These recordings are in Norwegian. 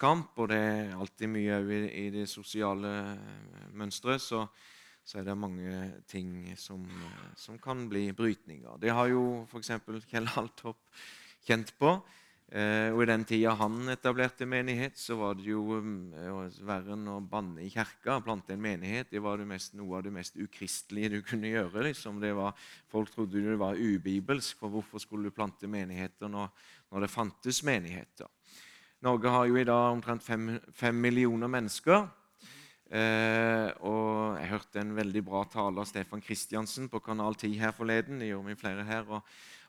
slåsskamp, og det er alltid mye i, i det sosiale mønsteret, så, så, er det mange ting som, som kan bli brytninger. Det har jo f.eks. Kjell Haltorp kjent på. Eh, og I den tida han etablerte menighet, så var det jo eh, verre enn å banne i kirka. Plante en menighet det var det mest, noe av det mest ukristelige du kunne gjøre. Liksom. Var, folk trodde det var ubibelsk, for hvorfor skulle du plante menigheter når, når det fantes menigheter? Norge har jo i dag omtrent fem, fem millioner mennesker. Eh, og Jeg hørte en veldig bra tale av Stefan Kristiansen på Kanal 10 her forleden. det gjorde vi flere her, og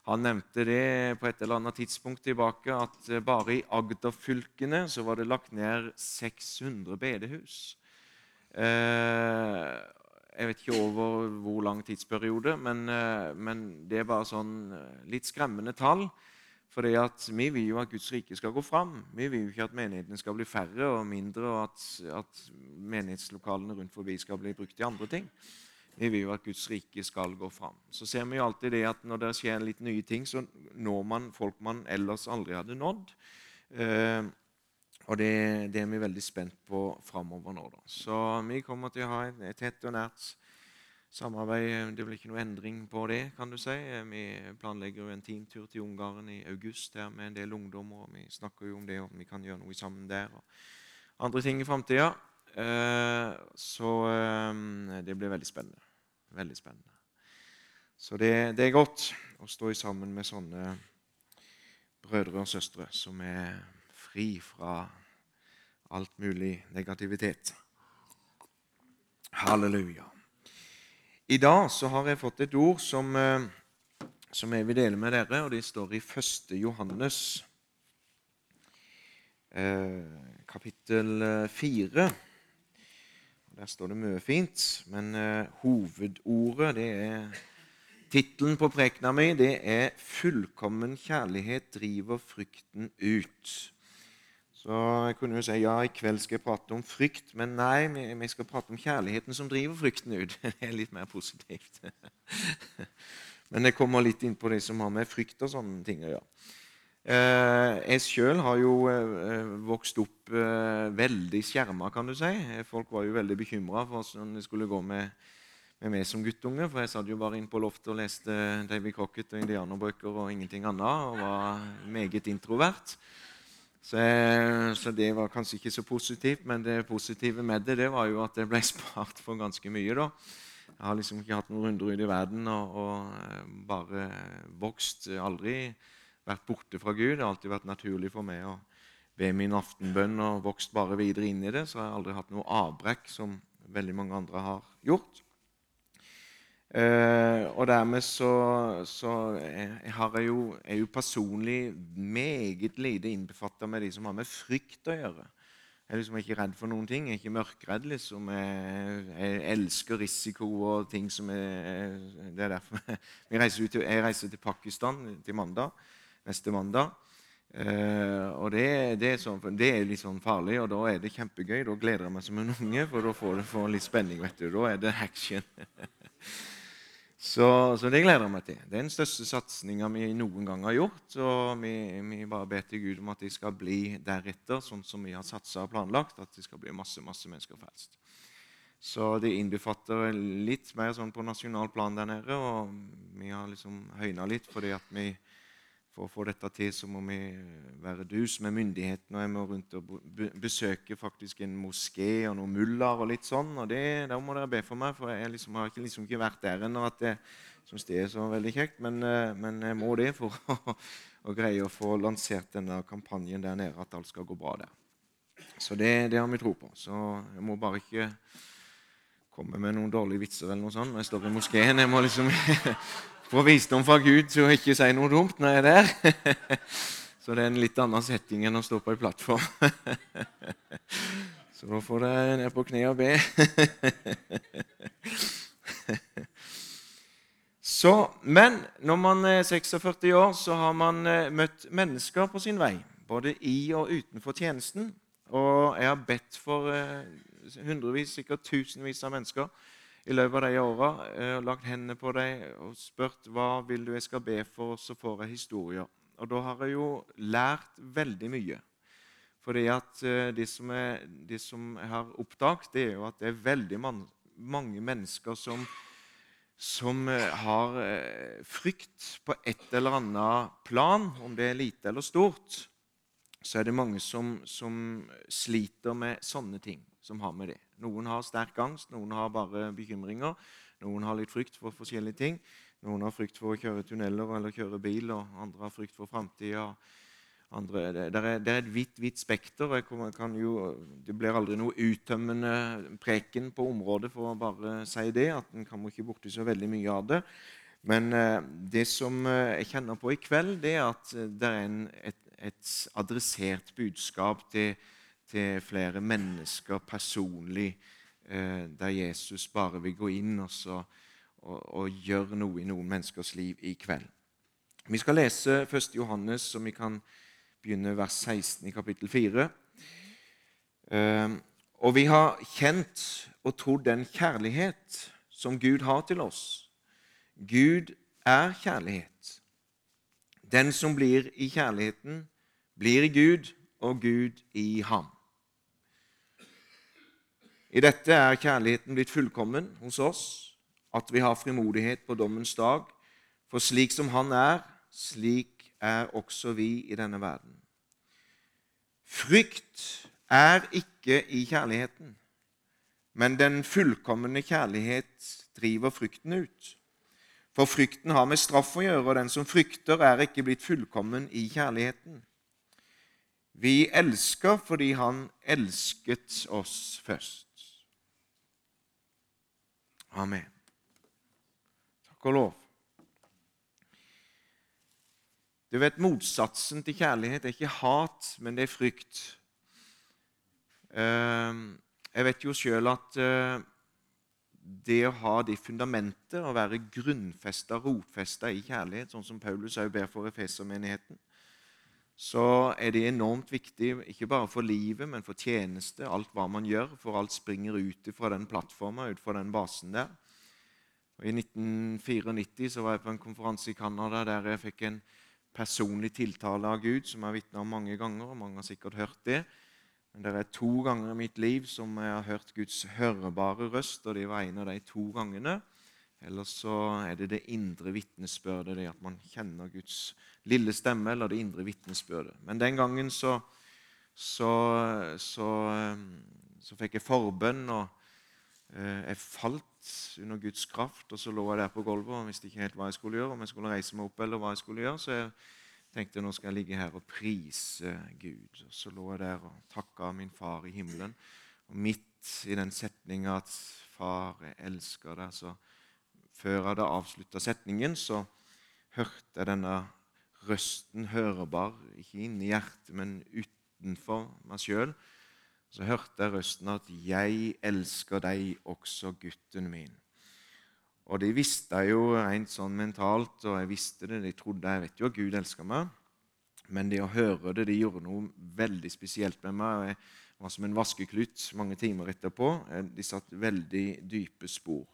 han nevnte det på et eller annet tidspunkt tilbake at eh, bare i Agder-fylkene så var det lagt ned 600 bedehus. Eh, jeg vet ikke over hvor lang tidsperiode, men, eh, men det er bare sånn litt skremmende tall. For vi vil jo at Guds rike skal gå fram. Vi vil jo ikke at menighetene skal bli færre og mindre, og at, at menighetslokalene rundt forbi skal bli brukt til andre ting. Vi vil jo at Guds rike skal gå fram. Så ser vi jo alltid det at når det skjer litt nye ting, så når man folk man ellers aldri hadde nådd. Eh, og det, det, er vi veldig spent på framover nå. Da. Så vi kommer til å ha et, tett og nært samarbeid. Det blir ikke noe endring på det. kan du si. Vi planlegger jo en teamtur til Ungarn i august der med en del ungdommer. og Vi snakker jo om det, om vi kan gjøre noe sammen der. og andre ting i framtida. Eh, så eh, det blir veldig spennende. Veldig spennende. Så det, det er godt å stå sammen med sånne brødre og søstre som er fri fra alt mulig negativitet. Halleluja. I dag så har jeg fått et ord som, eh, som jeg vil dele med dere, og det står i 1. Johannes kapittel 4. Der står det mye fint, men hovedordet, det er Tittelen på prekena mi det er 'Fullkommen kjærlighet driver frykten ut'. Så jeg kunne jo si ja, i kveld skal jeg prate om frykt, men nei, vi skal prate om kjærligheten som driver frykten ut. Det er litt mer positivt. Men jeg kommer litt inn på det som har med frykt og sånne ting å gjøre. Eh, jeg sjøl har jo eh, vokst opp eh, veldig skjerma, kan du si. Folk var jo veldig bekymra for hvordan det skulle gå med, med meg som guttunge. For jeg satt jo bare inn på loftet og leste David Crocket og indianerbøker og ingenting annet. Og var meget introvert. Så, så, det var kanskje ikke så positivt. Men det positive med det, det var jo at det ble spart for ganske mye. da. Jeg har liksom ikke hatt noen runder ute i verden og, og bare vokst. Aldri vært borte fra Gud. Det har alltid vært naturlig for meg å be min aftenbønn og vokst bare videre inn i det. Så jeg har aldri hatt noe avbrekk som veldig mange andre har gjort. Eh, og dermed så, så jeg jeg jo, er jo personlig meget lite innbefatta med de som har med frykt å gjøre. Jeg er liksom ikke redd for noen ting. Jeg er ikke mørkredd. liksom. Jeg, jeg elsker risiko og ting som er Det er derfor jeg reiser, til, jeg reiser til Pakistan til mandag neste mandag. Uh, og det, det, er sånn, det, er litt sånn farlig, og da er det kjempegøy. Da gleder jeg meg som en unge, for da får du litt spenning. vet du. Da er det action. så, så, det gleder jeg meg til. Det er den største satsinga vi noen gang har gjort. Og vi, vi, bare ber til Gud om at de skal bli deretter, sånn som vi har satsa og planlagt. At det skal bli masse, masse mennesker frelst. Så det innbefatter litt mer sånn på nasjonal plan der nede. Og vi har liksom høyna litt fordi at vi for å få dette til så må vi være dus med myndighetene. og Jeg må rundt og besøke faktisk en moské og noen mullaer og litt sånn. og det, Da må dere be for meg, for jeg liksom, har ikke, liksom ikke vært der ennå at jeg syns det er så veldig kjekt. Men, eh, men, jeg må det for å, å, greie å få lansert denne kampanjen der nede, at alt skal gå bra der. Så det, det har vi tro på. Så jeg må bare ikke komme med noen dårlige vitser eller noe sånt når jeg står i moskeen. Jeg må liksom få visdom fra Gud til å ikke si noe dumt når jeg er der. Så det er en litt annen setting enn å stå på ei plattform. Så da får dere ned på kne og be. Så, men når man er 46 år, så har man eh, møtt mennesker på sin vei. Både i og utenfor tjenesten. Og jeg har bedt for eh, hundrevis, sikkert tusenvis av mennesker i løpet av de åra eh, og lagt hendene på dem og spurt hva vil du jeg skal be for, så får jeg historier. Og da har jeg jo lært veldig mye. Fordi at eh, det som, er, det som jeg har oppdaget, det er jo at det er veldig man, mange mennesker som, som eh, har frykt på et eller annet plan, om det er lite eller stort. Så er det mange som, som sliter med sånne ting som har med det. Noen har sterk angst, noen har bare bekymringer. Noen har litt frykt for forskjellige ting. Noen har frykt for å kjøre tunneler eller kjøre bil, og andre har frykt for framtida. Det, er et vidt, vidt spekter. Jo, det blir aldri noe uttømmende preken på området for å bare si det. at En kommer ikke borti så veldig mye av det. Men eh, det som eh, jeg kjenner på i kveld, det er at eh, det er en, et, et, adressert budskap til, til, flere mennesker personlig, der Jesus bare vil gå inn og, så, og, og gjøre noe i noen menneskers liv i kveld. Vi skal lese 1. Johannes, som vi kan begynne vers 16 i kapittel 4. Eh, og vi har kjent og trodd den kjærlighet som Gud har til oss. Gud er kjærlighet. Den som blir i kjærligheten, blir i Gud, og Gud i ham. I dette er kjærligheten blitt fullkommen hos oss, at vi har frimodighet på dommens dag. For slik som Han er, slik er også vi i denne verden. Frykt er ikke i kjærligheten, men den fullkomne kjærlighet driver frykten ut. For frykten har med straff å gjøre, og den som frykter, er ikke blitt fullkommen i kjærligheten. Vi elsker fordi Han elsket oss først. Amen. Takk og lov. Du vet, Motsatsen til kjærlighet er ikke hat, men det er frykt. Ehm, jeg vet jo sjøl at eh, det å ha det fundamentet, å være grunnfesta, rotfesta i kjærlighet, sånn som Paulus òg ber for Efesermenigheten, så er det enormt viktig ikke bare for livet, men for tjeneste, alt hva man gjør, for alt springer ut fra den plattforma, ut fra den basen der. Og I 1994 så var jeg på en konferanse i Canada der jeg fikk en personlig tiltale av Gud, som jeg har vitna om mange ganger. og Mange har sikkert hørt det. Men det er to ganger i mitt liv som jeg har hørt Guds hørbare røst, og det var en av de to gangene. Eller så er det det indre vitnesbyrdet, det at man kjenner Guds lille stemme, eller det indre vitnesbyrdet. Men den gangen så, så, så, så fikk jeg forbønn, og eh, jeg falt under Guds kraft. Og så lå jeg der på gulvet og visste ikke helt hva jeg skulle gjøre. om jeg skulle reise meg opp eller hva jeg skulle gjøre. Så jeg tenkte nå skal jeg ligge her og prise Gud. Og Så lå jeg der og takka min far i himmelen. Og midt i den setninga at 'Far, jeg elsker deg', så før jeg hadde avslutta setningen, så hørte jeg denne røsten hørbar, ikke inni hjertet, men utenfor meg sjøl så hørte jeg røsten at 'Jeg elsker deg også, gutten min'. Og det visste jeg jo rent sånn mentalt, og jeg visste det, de trodde jeg vet jo at Gud elsker meg. Men det å høre det, det gjorde noe veldig spesielt med meg. Jeg var som en vaskeklut mange timer etterpå. De satt veldig dype spor.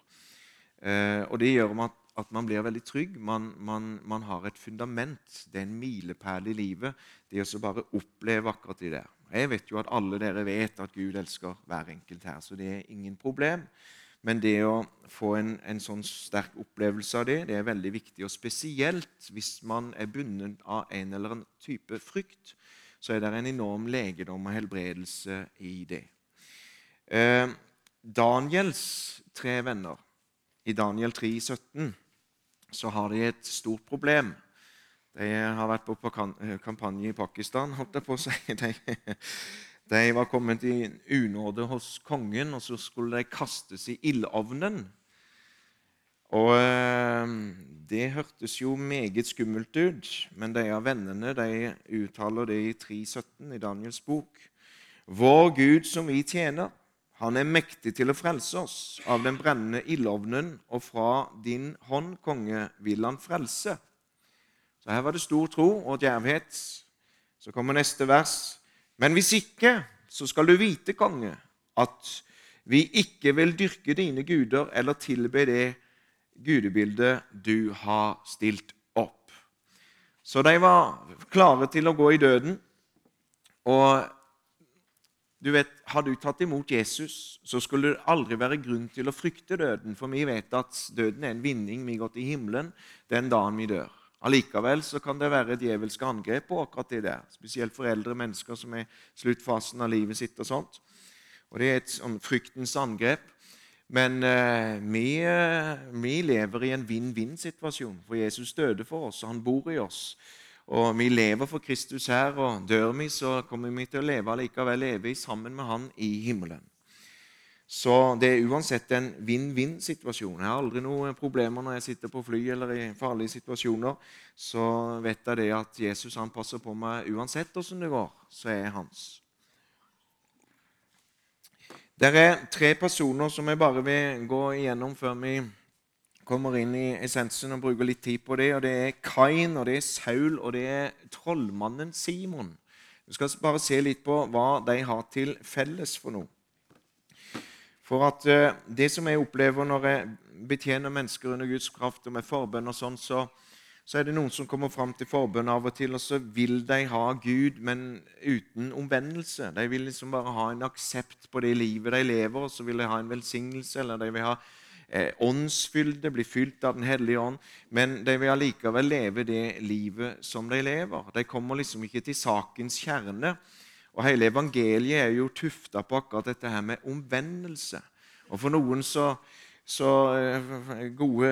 Eh, og det gjør at, at man blir veldig trygg. Man, man, man, har et fundament. Det er en milepæl i livet. Det å bare oppleve akkurat det der. Jeg vet jo at alle dere vet at Gud elsker hver enkelt her, så det er ingen problem. Men det å få en, en sånn sterk opplevelse av det, det er veldig viktig. Og spesielt hvis man er bundet av en eller annen type frykt, så er det en enorm legedom og helbredelse i det. Eh, Daniels tre venner, i Daniel 3, 17, så har de et stort problem. De har vært på kampanje i Pakistan, holdt jeg på å si. De, de var kommet i unåde hos kongen, og så skulle de kastes i ildovnen. Og eh, Det hørtes jo meget skummelt ut, men de av vennene de uttaler det i 3.17 i Daniels bok. Vår Gud som vi tjener, han er mektig til å frelse oss. Av den brennende ildovnen og fra din hånd, konge, vil han frelse. Så her var det stor tro og djervhet. Så kommer neste vers. Men hvis ikke, så skal du vite, konge, at vi ikke vil dyrke dine guder eller tilbe det gudebildet du har stilt opp. Så de var klare til å gå i døden. Og du vet, Har du tatt imot Jesus, så skulle det aldri være grunn til å frykte døden, for vi vet at døden er en vinning. Vi går til himmelen den dagen vi dør. Allikevel så kan det være djevelske angrep på akkurat det der. Spesielt for eldre mennesker som er i sluttfasen av livet sitt. og sånt. Og Det er et sånn fryktens angrep. Men eh, vi, eh, vi, lever i en vinn-vinn-situasjon, for Jesus døde for oss, og han bor i oss. Og vi lever for Kristus her, og dør vi, så kommer vi til å leve likevel evig sammen med Han i himmelen. Så det er uansett en vinn-vinn-situasjon. Jeg har aldri noen problemer når jeg sitter på fly eller i farlige situasjoner. Så vet jeg det at Jesus han passer på meg uansett åssen det går. Så er jeg hans. Det er tre personer som jeg bare vil gå igjennom før vi kommer inn i essensen og bruker litt tid på det. og Det er Kain, og det er Saul, og det er trollmannen Simon. Vi skal bare se litt på hva de har til felles for noe. For at uh, Det som jeg opplever når jeg betjener mennesker under Guds kraft og med forbønn, og sånn, så, så, er det noen som kommer fram til forbønn av og til, og så vil de ha Gud, men uten omvendelse. De vil liksom bare ha en aksept på det livet de lever, og så vil de ha en velsignelse, eller de vil ha eh, åndsfylde, bli fylt av Den hellige ånd. Men de vil allikevel leve det livet som de lever. De kommer liksom ikke til sakens kjerne. Og Hele evangeliet er jo tufta på akkurat dette her med omvendelse. Og For noen så, så eh, gode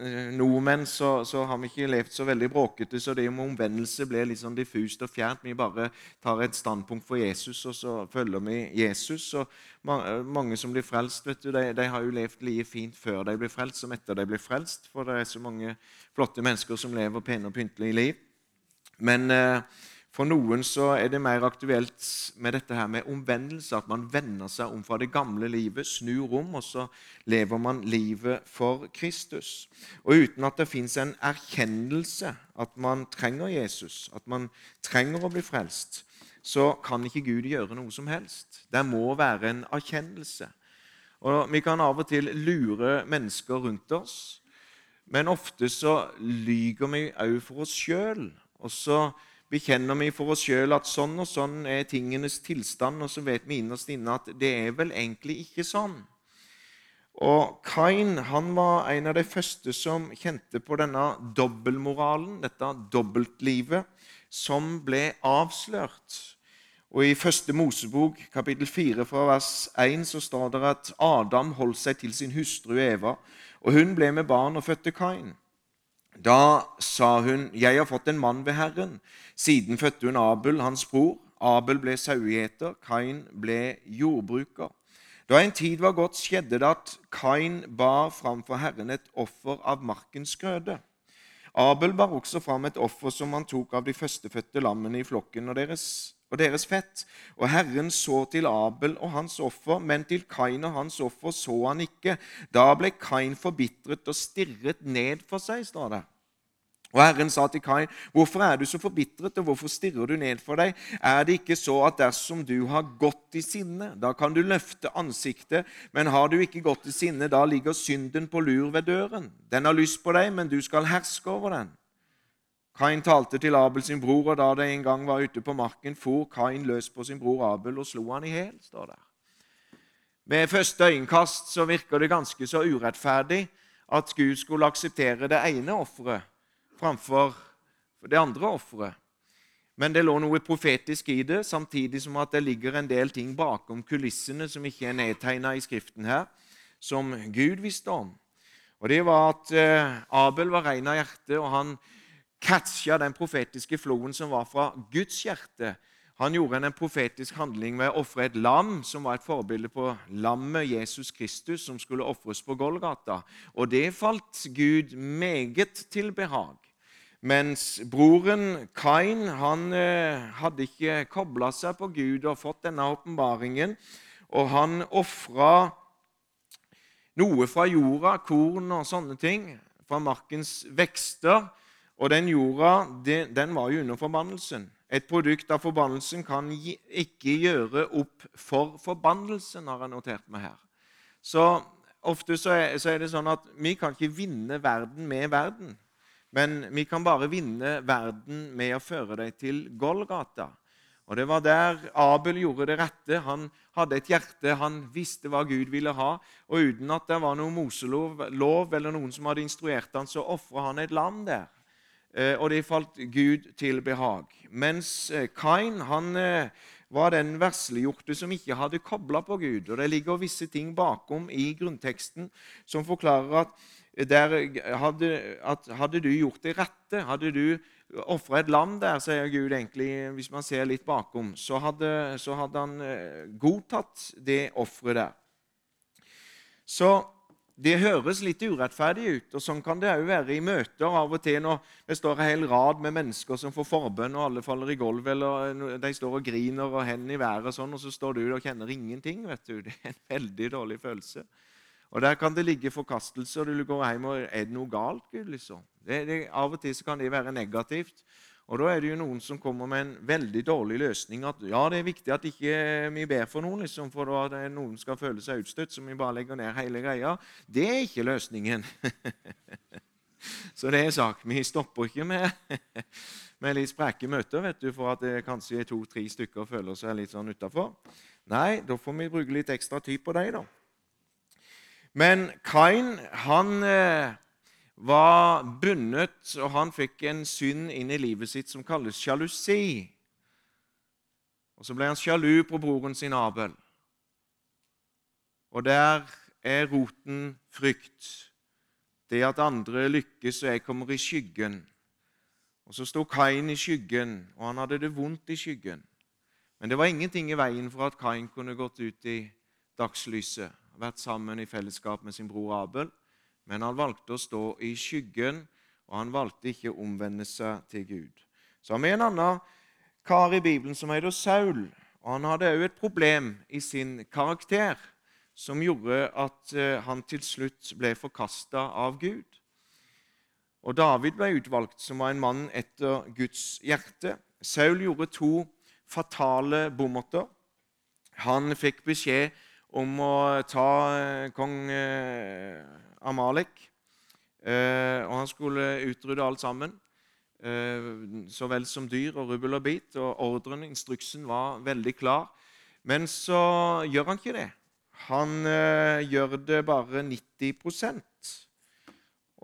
eh, nordmenn så, så, har vi ikke levd så veldig bråkete, så det med omvendelse blir litt sånn diffust og fjernt. Vi bare tar et standpunkt for Jesus, og så følger vi Jesus. Og mange som blir frelst, vet du, de, de har jo levd livet fint før de blir frelst som etter de blir frelst. For det er så mange flotte mennesker som lever pene og pyntelige liv. Men eh, for noen så er det mer aktuelt med dette her med omvendelse. At man vender seg om fra det gamle livet, snur om, og så lever man livet for Kristus. Og uten at det fins en erkjennelse at man trenger Jesus, at man trenger å bli frelst, så kan ikke Gud gjøre noe som helst. Det må være en erkjennelse. Og Vi kan av og til lure mennesker rundt oss, men ofte så lyger vi òg for oss sjøl. Og så bekjenner vi for oss sjøl at sånn og sånn er tingenes tilstand, og så vet vi innerst inne at det er vel egentlig ikke sånn. Og Kain han var en av de første som kjente på denne dobbeltmoralen, dette dobbeltlivet, som ble avslørt. Og I første Mosebok, kapittel 4, fra vers 1, så står det at Adam holdt seg til sin hustru Eva, og hun ble med barn og fødte Kain. Da sa hun, 'Jeg har fått en mann ved Herren.' Siden fødte hun Abel, hans bror. Abel ble sauegjeter, Kain ble jordbruker. Da en tid var gått, skjedde det at Kain bar framfor Herren et offer av markens grøde. Abel bar også fram et offer som han tok av de førstefødte lammene i flokken og deres, og deres fett. Og Herren så til Abel og hans offer, men til Kain og hans offer så han ikke. Da ble Kain forbitret og stirret ned for seg, står det. Og Herren sa til Kain, 'Hvorfor er du så forbitret, og hvorfor stirrer du ned for deg?' 'Er det ikke så at dersom du har gått i sinne, da kan du løfte ansiktet,' 'men har du ikke gått i sinne, da ligger synden på lur ved døren.' 'Den har lyst på deg, men du skal herske over den.' Kain talte til Abel sin bror, og da de en gang var ute på marken, for Kain løs på sin bror Abel og slo han i hjel, står det. Ved første øyekast så virker det ganske så urettferdig at Gud skulle akseptere det ene offeret framfor det andre offeret. Men det lå noe profetisk i det, samtidig som at det ligger en del ting bakom kulissene som ikke er nedtegna i Skriften her, som Gud visste om. Og Det var at eh, Abel var ren av hjerte, og han catcha den profetiske floen som var fra Guds hjerte. Han gjorde en profetisk handling med å ofre et lam, som var et forbilde på lammet Jesus Kristus, som skulle ofres på Golgata. Og det falt Gud meget til behag. Mens broren Kain han eh, hadde ikke kobla seg på Gud og fått denne åpenbaringen. Og han ofra noe fra jorda, korn og sånne ting, fra markens vekster. Og den jorda den var jo under forbannelsen. Et produkt av forbannelsen kan ikke gjøre opp for forbannelsen, har jeg notert meg her. Så ofte så er, det sånn at vi kan ikke vinne verden med verden. Men vi kan bare vinne verden med å føre dem til Golgata. Og Det var der Abel gjorde det rette. Han hadde et hjerte, han visste hva Gud ville ha. Og uten at det var noen Moselov lov, eller noen som hadde instruert han, så ofra han et lam der. Eh, og det falt Gud til behag. Mens eh, Kain han eh, var den veslegjorte som ikke hadde kobla på Gud. Og Det ligger visse ting bakom i grunnteksten som forklarer at, hadde, at hadde du gjort det rette, hadde du ofra et lam der, sier Gud egentlig, hvis man ser litt bakom, så hadde, så hadde han godtatt det offeret der. Så det høres litt urettferdig ut, og sånn kan det òg være i møter av og til når det står en hel rad med mennesker som får forbønn, og alle faller i gulvet, eller de står og griner og hendene i været, og sånn, og så står du og kjenner ingenting. vet du. Det er en veldig dårlig følelse. Og Der kan det ligge forkastelse, og du går hjem og Er det noe galt, Gud? liksom? Det, det, av og til kan det være negativt. Og Da er det jo noen som kommer med en veldig dårlig løsning. At ja, det er viktig at ikke vi ber for noen, liksom, for det er noen skal føle seg utstøtt, så vi bare legger ned hele greia. Det er ikke løsningen. så det er sak. Vi stopper ikke med, med litt spreke møter vet du, for at det kanskje er to-tre stykker føler seg litt sånn utafor. Nei, da får vi bruke litt ekstra tid på dem, da. Men Kain han eh, var bundet, og han fikk en synd inn i livet sitt som kalles sjalusi. Og Så ble han sjalu på broren sin Abel. Og der er roten frykt. Det at andre lykkes og jeg kommer i skyggen. Og Så sto Kain i skyggen, og han hadde det vondt i skyggen. Men det var ingenting i veien for at Kain kunne gått ut i dagslyset vært sammen i fellesskap med sin bror Abel, men han valgte å stå i skyggen, og han valgte ikke å omvende seg til Gud. Så har vi en annen kar i Bibelen som heter Saul. og Han hadde òg et problem i sin karakter som gjorde at eh, han til slutt ble forkasta av Gud. Og David ble utvalgt som var en mann etter Guds hjerte. Saul gjorde to fatale bommerter. Han fikk beskjed om å ta eh, kong eh, Amalek. Eh, og han skulle utrydde alt sammen, så vel som dyr og rubbel og bit. Og ordren, instruksen, var veldig klar. Men så gjør han ikke det. Han gjør det bare 90%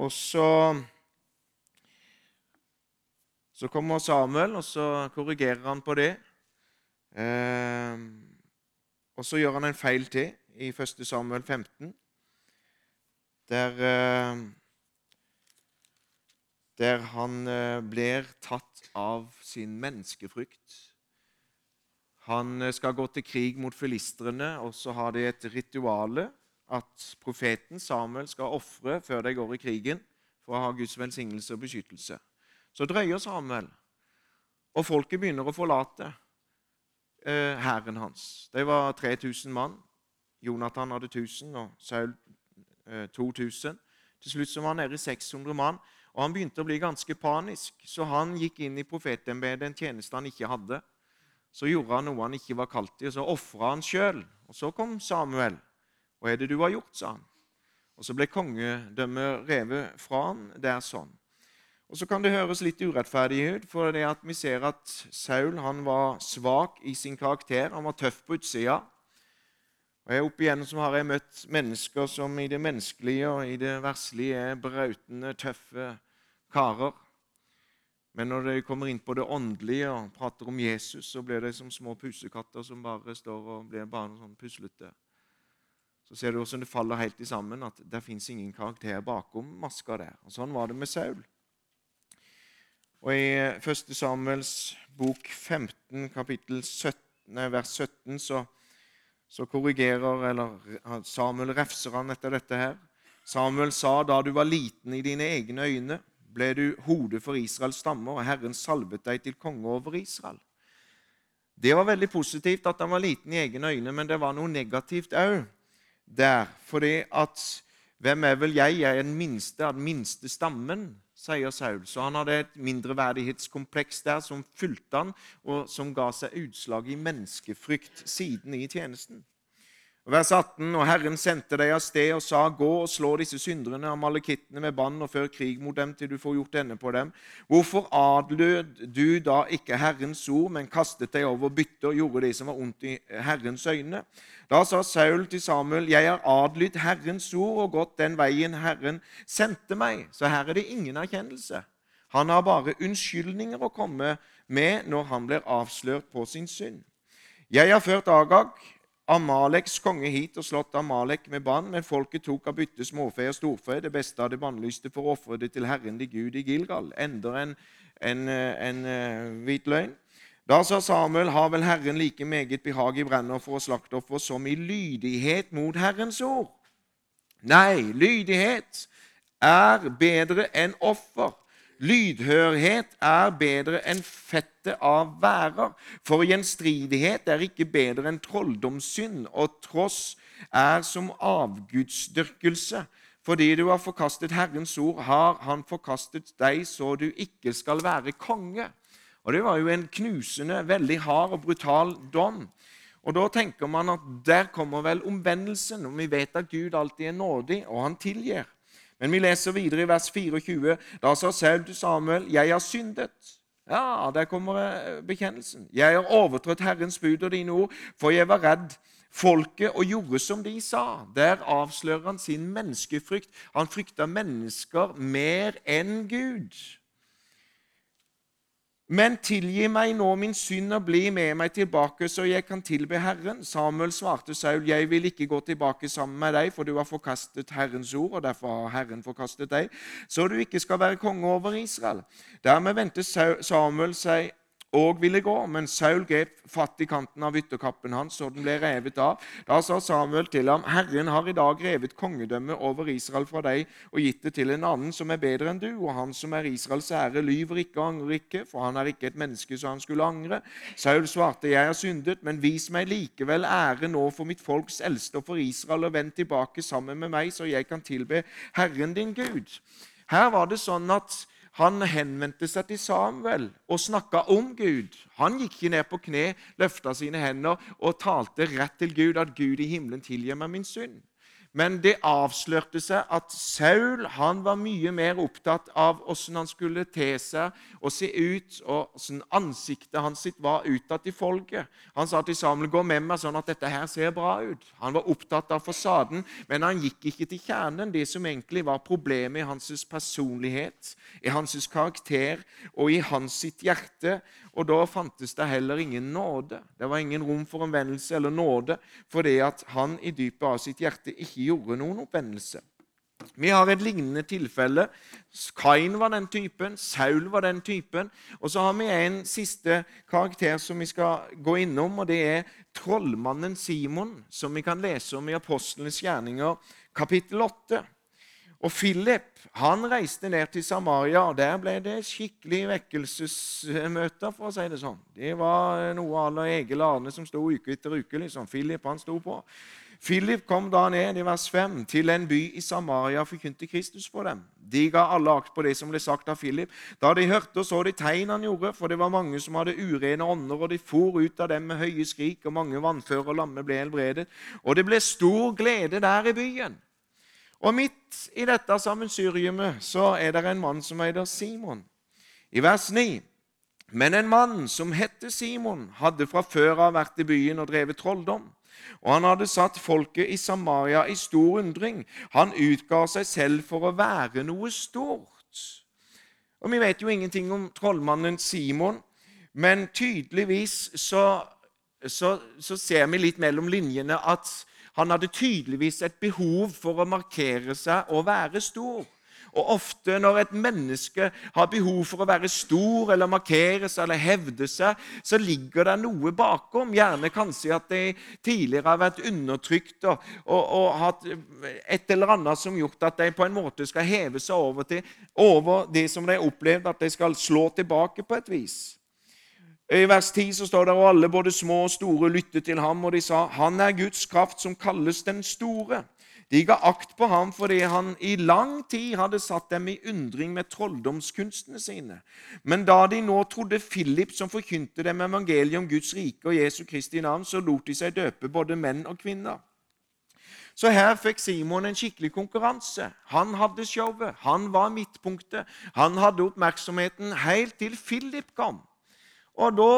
Og så så kommer Samuel, og så korrigerer han på det. Eh, og så gjør han en feil til i 1. Samuel 15, der, eh, der han eh, blir tatt av sin menneskefrykt. Han eh, skal gå til krig mot filistrene, og så har de et rituale at profeten Samuel skal ofre før de går i krigen, for å ha Guds velsignelse og beskyttelse. Så drøyer Samuel, og folket begynner å forlate hæren eh, hans. De var 3000 mann. Jonathan hadde 1000 og Saul eh, 2000. Til slutt så var han nede i 600 mann, og han begynte å bli ganske panisk. Så han gikk inn i profetembetet, en tjeneste han ikke hadde. Så gjorde han noe han ikke var kalt til, og så ofra han sjøl. Og så kom Samuel. 'Hva er det du har gjort?' sa han. Og så ble kongedømmet revet fra han er sånn. Og Så kan det høres litt urettferdig ut, for det at vi ser at Saul han var svak i sin karakter. Han var tøff på utsida. Og jeg Opp så har jeg møtt mennesker som i det menneskelige og i det verslige er brautende, tøffe karer. Men når de kommer inn på det åndelige og prater om Jesus, så blir de som små pusekatter som bare står og blir bare sånn puslete. Så ser du hvordan det faller helt i sammen, at det fins ingen karakter bakom maska der. Og Sånn var det med Saul. Og I 1. Samuels bok 15, kapittel 17, vers 17, så, så korrigerer eller Samuel refser han etter dette her. Samuel sa da du var liten i dine egne øyne, ble du hodet for Israels stammer, og Herren salvet deg til konge over Israel. Det var veldig positivt at han var liten i egne øyne, men det var noe negativt òg der. Fordi at hvem er vel jeg? Jeg er den minste av den minste stammen sier Saul. Så han hadde et mindreverdighetskompleks der som fulgte han, og som ga seg utslag i menneskefrykt siden i tjenesten. Vers 18.: Og Herren sendte deg av sted og sa, gå og slå disse syndrene, amalekittene, med bann, og før krig mot dem til du får gjort ende på dem. Hvorfor adlød du da ikke Herrens ord, men kastet deg over bytte og gjorde det som var ondt i Herrens øyne? Da sa Saul til Samuel, jeg har adlydt Herrens ord og gått den veien Herren sendte meg. Så her er det ingen erkjennelse. Han har bare unnskyldninger å komme med når han blir avslørt på sin synd. Jeg har ført Agag Amaleks konge hit og slått Amalek med bann, men folket tok av bytte småfe og storfe, det beste av det bannlyste, for å ofre det til Herren de Gud i Gilgal. Ender en, en, en, en eh, hvit løgn. Da sa Samuel, har vel Herren like meget behag i brennoffer og slaktoffer som i lydighet mot Herrens ord? Nei, lydighet er bedre enn offer. Lydhørhet er bedre enn fettet av værer. For gjenstridighet er ikke bedre enn trolldomssynd, og tross er som avgudsdyrkelse. Fordi du har forkastet Herrens ord, har Han forkastet deg, så du ikke skal være konge. Og Det var jo en knusende, veldig hard og brutal dom. Og Da tenker man at der kommer vel omvendelsen, og vi vet at Gud alltid er nådig, og han tilgir. Men vi leser videre i vers 24. Da sa Saul til Samuel, 'Jeg har syndet.' Ja, der kommer eh, bekjennelsen. 'Jeg har overtrådt Herrens bud og dine ord, for jeg var redd folket og gjorde som de sa.' Der avslører han sin menneskefrykt. Han frykta mennesker mer enn Gud. Men tilgi meg nå min synd og bli med meg tilbake, så jeg kan tilbe Herren. Samuel svarte Saul, jeg vil ikke gå tilbake sammen med deg, for du har forkastet Herrens ord, og derfor har Herren forkastet deg, så du ikke skal være konge over Israel. Dermed vendte Samuel seg og ville gå, men Saul grep fatt i kanten av ytterkappen hans, og den ble revet av. Da sa Samuel til ham, 'Herren har i dag revet kongedømmet over Israel fra deg og gitt det til en annen som er bedre enn du.' 'Og han som er Israels ære, lyver ikke og angrer ikke, for han er ikke et menneske så han skulle angre.' Saul svarte, 'Jeg har syndet, men vis meg likevel ære nå for mitt folks eldste og for Israel, og vend tilbake sammen med meg, så jeg kan tilbe Herren din Gud.' Her var det sånn at han henvendte seg til Samuel og snakka om Gud. Han gikk ikke ned på kne, løfta sine hender og talte rett til Gud at Gud i himmelen tilgir meg min synd. Men det avslørte seg at Saul han var mye mer opptatt av hvordan han skulle te seg og se ut, og hvordan ansiktet hans sitt var utad til folket. Han sa til Samuel, 'Gå med meg sånn at dette her ser bra ut.' Han var opptatt av fasaden, men han gikk ikke til kjernen, det som egentlig var problemet i hans personlighet, i hans karakter og i hans sitt hjerte. Og da fantes det heller ingen nåde. Det var ingen rom for omvendelse eller nåde fordi at han i dypet av sitt hjerte ikke gjorde noen oppvendelse. Vi har et lignende tilfelle. Kain var den typen, Saul var den typen. Og så har vi en siste karakter som vi skal gå innom, og det er trollmannen Simon, som vi kan lese om i Apostlenes gjerninger, kapittel 8. Og Philip han reiste ned til Samaria, og der ble det skikkelig vekkelsesmøter. for å si Det sånn. Det var noe à la Egil Arne som sto uke etter uke. liksom. Philip han sto på. Philip kom da ned i vers 5 til en by i Samaria og forkynte Kristus for dem. De ga alle akt på det som ble sagt av Philip. Da de hørte og så de tegn han gjorde, for det var mange som hadde urene ånder, og de for ut av dem med høye skrik, og mange vannføre og lamme ble helbredet. Og det ble stor glede der i byen. Og midt i dette sammensuriumet så er det en mann som heter Simon. I vers 9. Men en mann som hette Simon, hadde fra før av vært i byen og drevet trolldom. Og han hadde satt folket i Samaria i stor undring. Han utga seg selv for å være noe stort. Og Vi vet jo ingenting om trollmannen Simon, men tydeligvis så, så, så ser vi litt mellom linjene at han hadde tydeligvis et behov for å markere seg og være stor. Og ofte når et menneske har behov for å være stor eller markere seg eller hevde seg, så ligger det noe bakom. Gjerne kanskje at de tidligere har vært undertrykt og, og, og hatt et eller annet som gjort at de på en måte skal heve seg over, til, over det som de har opplevd, at de skal slå tilbake på et vis. I vers 10 så står det og alle, både små og store, lyttet til ham, og de sa, 'Han er Guds kraft som kalles den store'. De ga akt på ham fordi han i lang tid hadde satt dem i undring med trolldomskunstene sine. Men da de nå trodde Philip, som forkynte dem evangeliet om Guds rike og Jesu Kristi navn, så lot de seg døpe, både menn og kvinner. Så her fikk Simon en skikkelig konkurranse. Han hadde showet, han var midtpunktet. Han hadde oppmerksomheten helt til Philip kom. Og da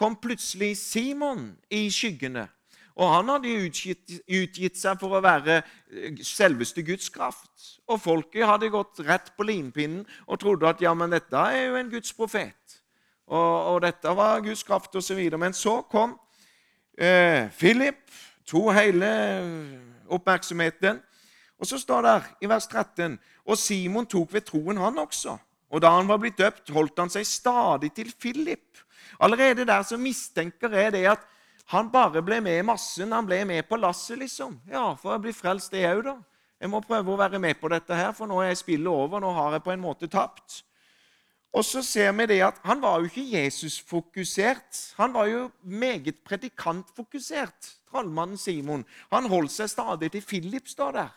kom plutselig Simon i skyggene. Og han hadde utgitt, utgitt, seg for å være eh, selveste Guds kraft. Og folket hadde gått rett på limpinnen og trodde at ja, men dette er jo en Guds profet. Og, og dette var Guds kraft osv. Men så kom eh, Philip, tok hele oppmerksomheten. Og så står det i vers 13 Og Simon tok ved troen, han også. Og da han var blitt døpt, holdt han seg stadig til Philip. Allerede der så mistenker jeg det at han bare ble med i massen. Han ble med på lasset, liksom. Ja, for å bli frelst, det òg, da. Jeg må prøve å være med på dette her, for nå er spillet over. Nå har jeg på en måte tapt. Og så ser vi det at Han var jo ikke Jesus-fokusert. Han var jo meget predikantfokusert, trallmannen Simon. Han holdt seg stadig til Philip, står der.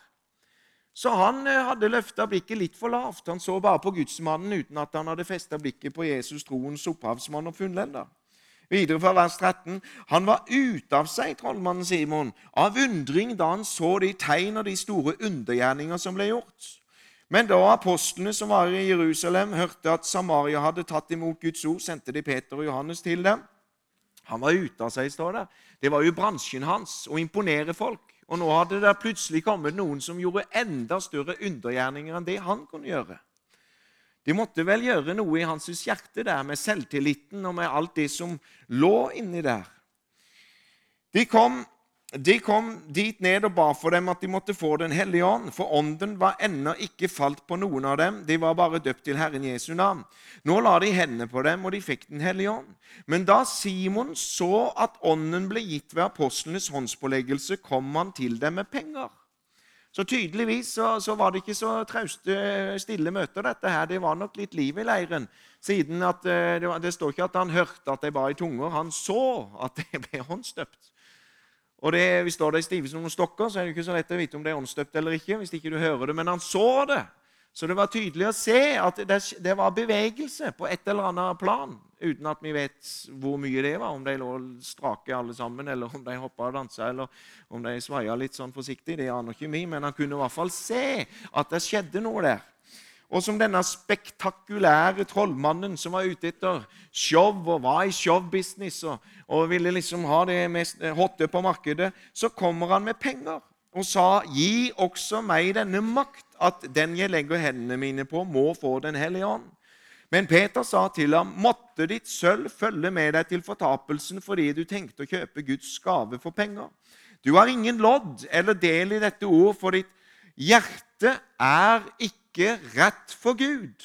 Så han eh, hadde løfta blikket litt for lavt. Han så bare på gudsmannen uten at han hadde festa blikket på Jesus, troens opphavsmann og funnlender. Videre fra vers 13.: Han var ute av seg, trollmannen Simon, av undring da han så de tegn og de store undergjerninger som ble gjort. Men da apostlene som var i Jerusalem, hørte at Samaria hadde tatt imot Guds ord, sendte de Peter og Johannes til dem. Han var ute av seg, står det. Det var jo bransjen hans å imponere folk. Og nå hadde det plutselig kommet noen som gjorde enda større undergjerninger enn det han kunne gjøre. De måtte vel gjøre noe i hans hjerte der, med selvtilliten og med alt det som lå inni der. De kom, de kom dit ned og ba for dem at de måtte få Den hellige ånd, for ånden var ennå ikke falt på noen av dem. De var bare døpt til Herren Jesu navn. Nå la de hendene på dem, og de fikk Den hellige ånd. Men da Simon så at ånden ble gitt ved apostlenes håndspåleggelse, kom han til dem med penger. Så tydeligvis så, så, var det ikke så trauste, stille møter, dette her. Det var nok litt liv i leiren. Siden at, det, det, det, står ikke at han hørte at de ba i tunger. Han så at de ble åndsdøpt. Og det, Hvis det er stive som noen stokker, så er det ikke så lett å vite om det er åndsdøpt eller ikke. hvis ikke du hører det, Men han så det. Så det var tydelig å se at det, det, var bevegelse på et eller annet plan, uten at vi vet hvor mye det var. Om de lå strake alle sammen, eller om de hoppa og dansa, eller om de svaia litt sånn forsiktig. Det aner ikke vi, men han kunne i hvert fall se at det skjedde noe der. Og som denne spektakulære trollmannen som var ute etter show og var i showbusiness og, og ville liksom ha det mest hotte på markedet, så kommer han med penger og sa, 'Gi også meg denne makt, at den jeg legger hendene mine på, må få Den hellige ånd.' Men Peter sa til ham, 'Måtte ditt sølv følge med deg til fortapelsen fordi du tenkte å kjøpe Guds gave for penger.' Du har ingen lodd eller del i dette ord, for ditt hjerte er ikke rett for Gud.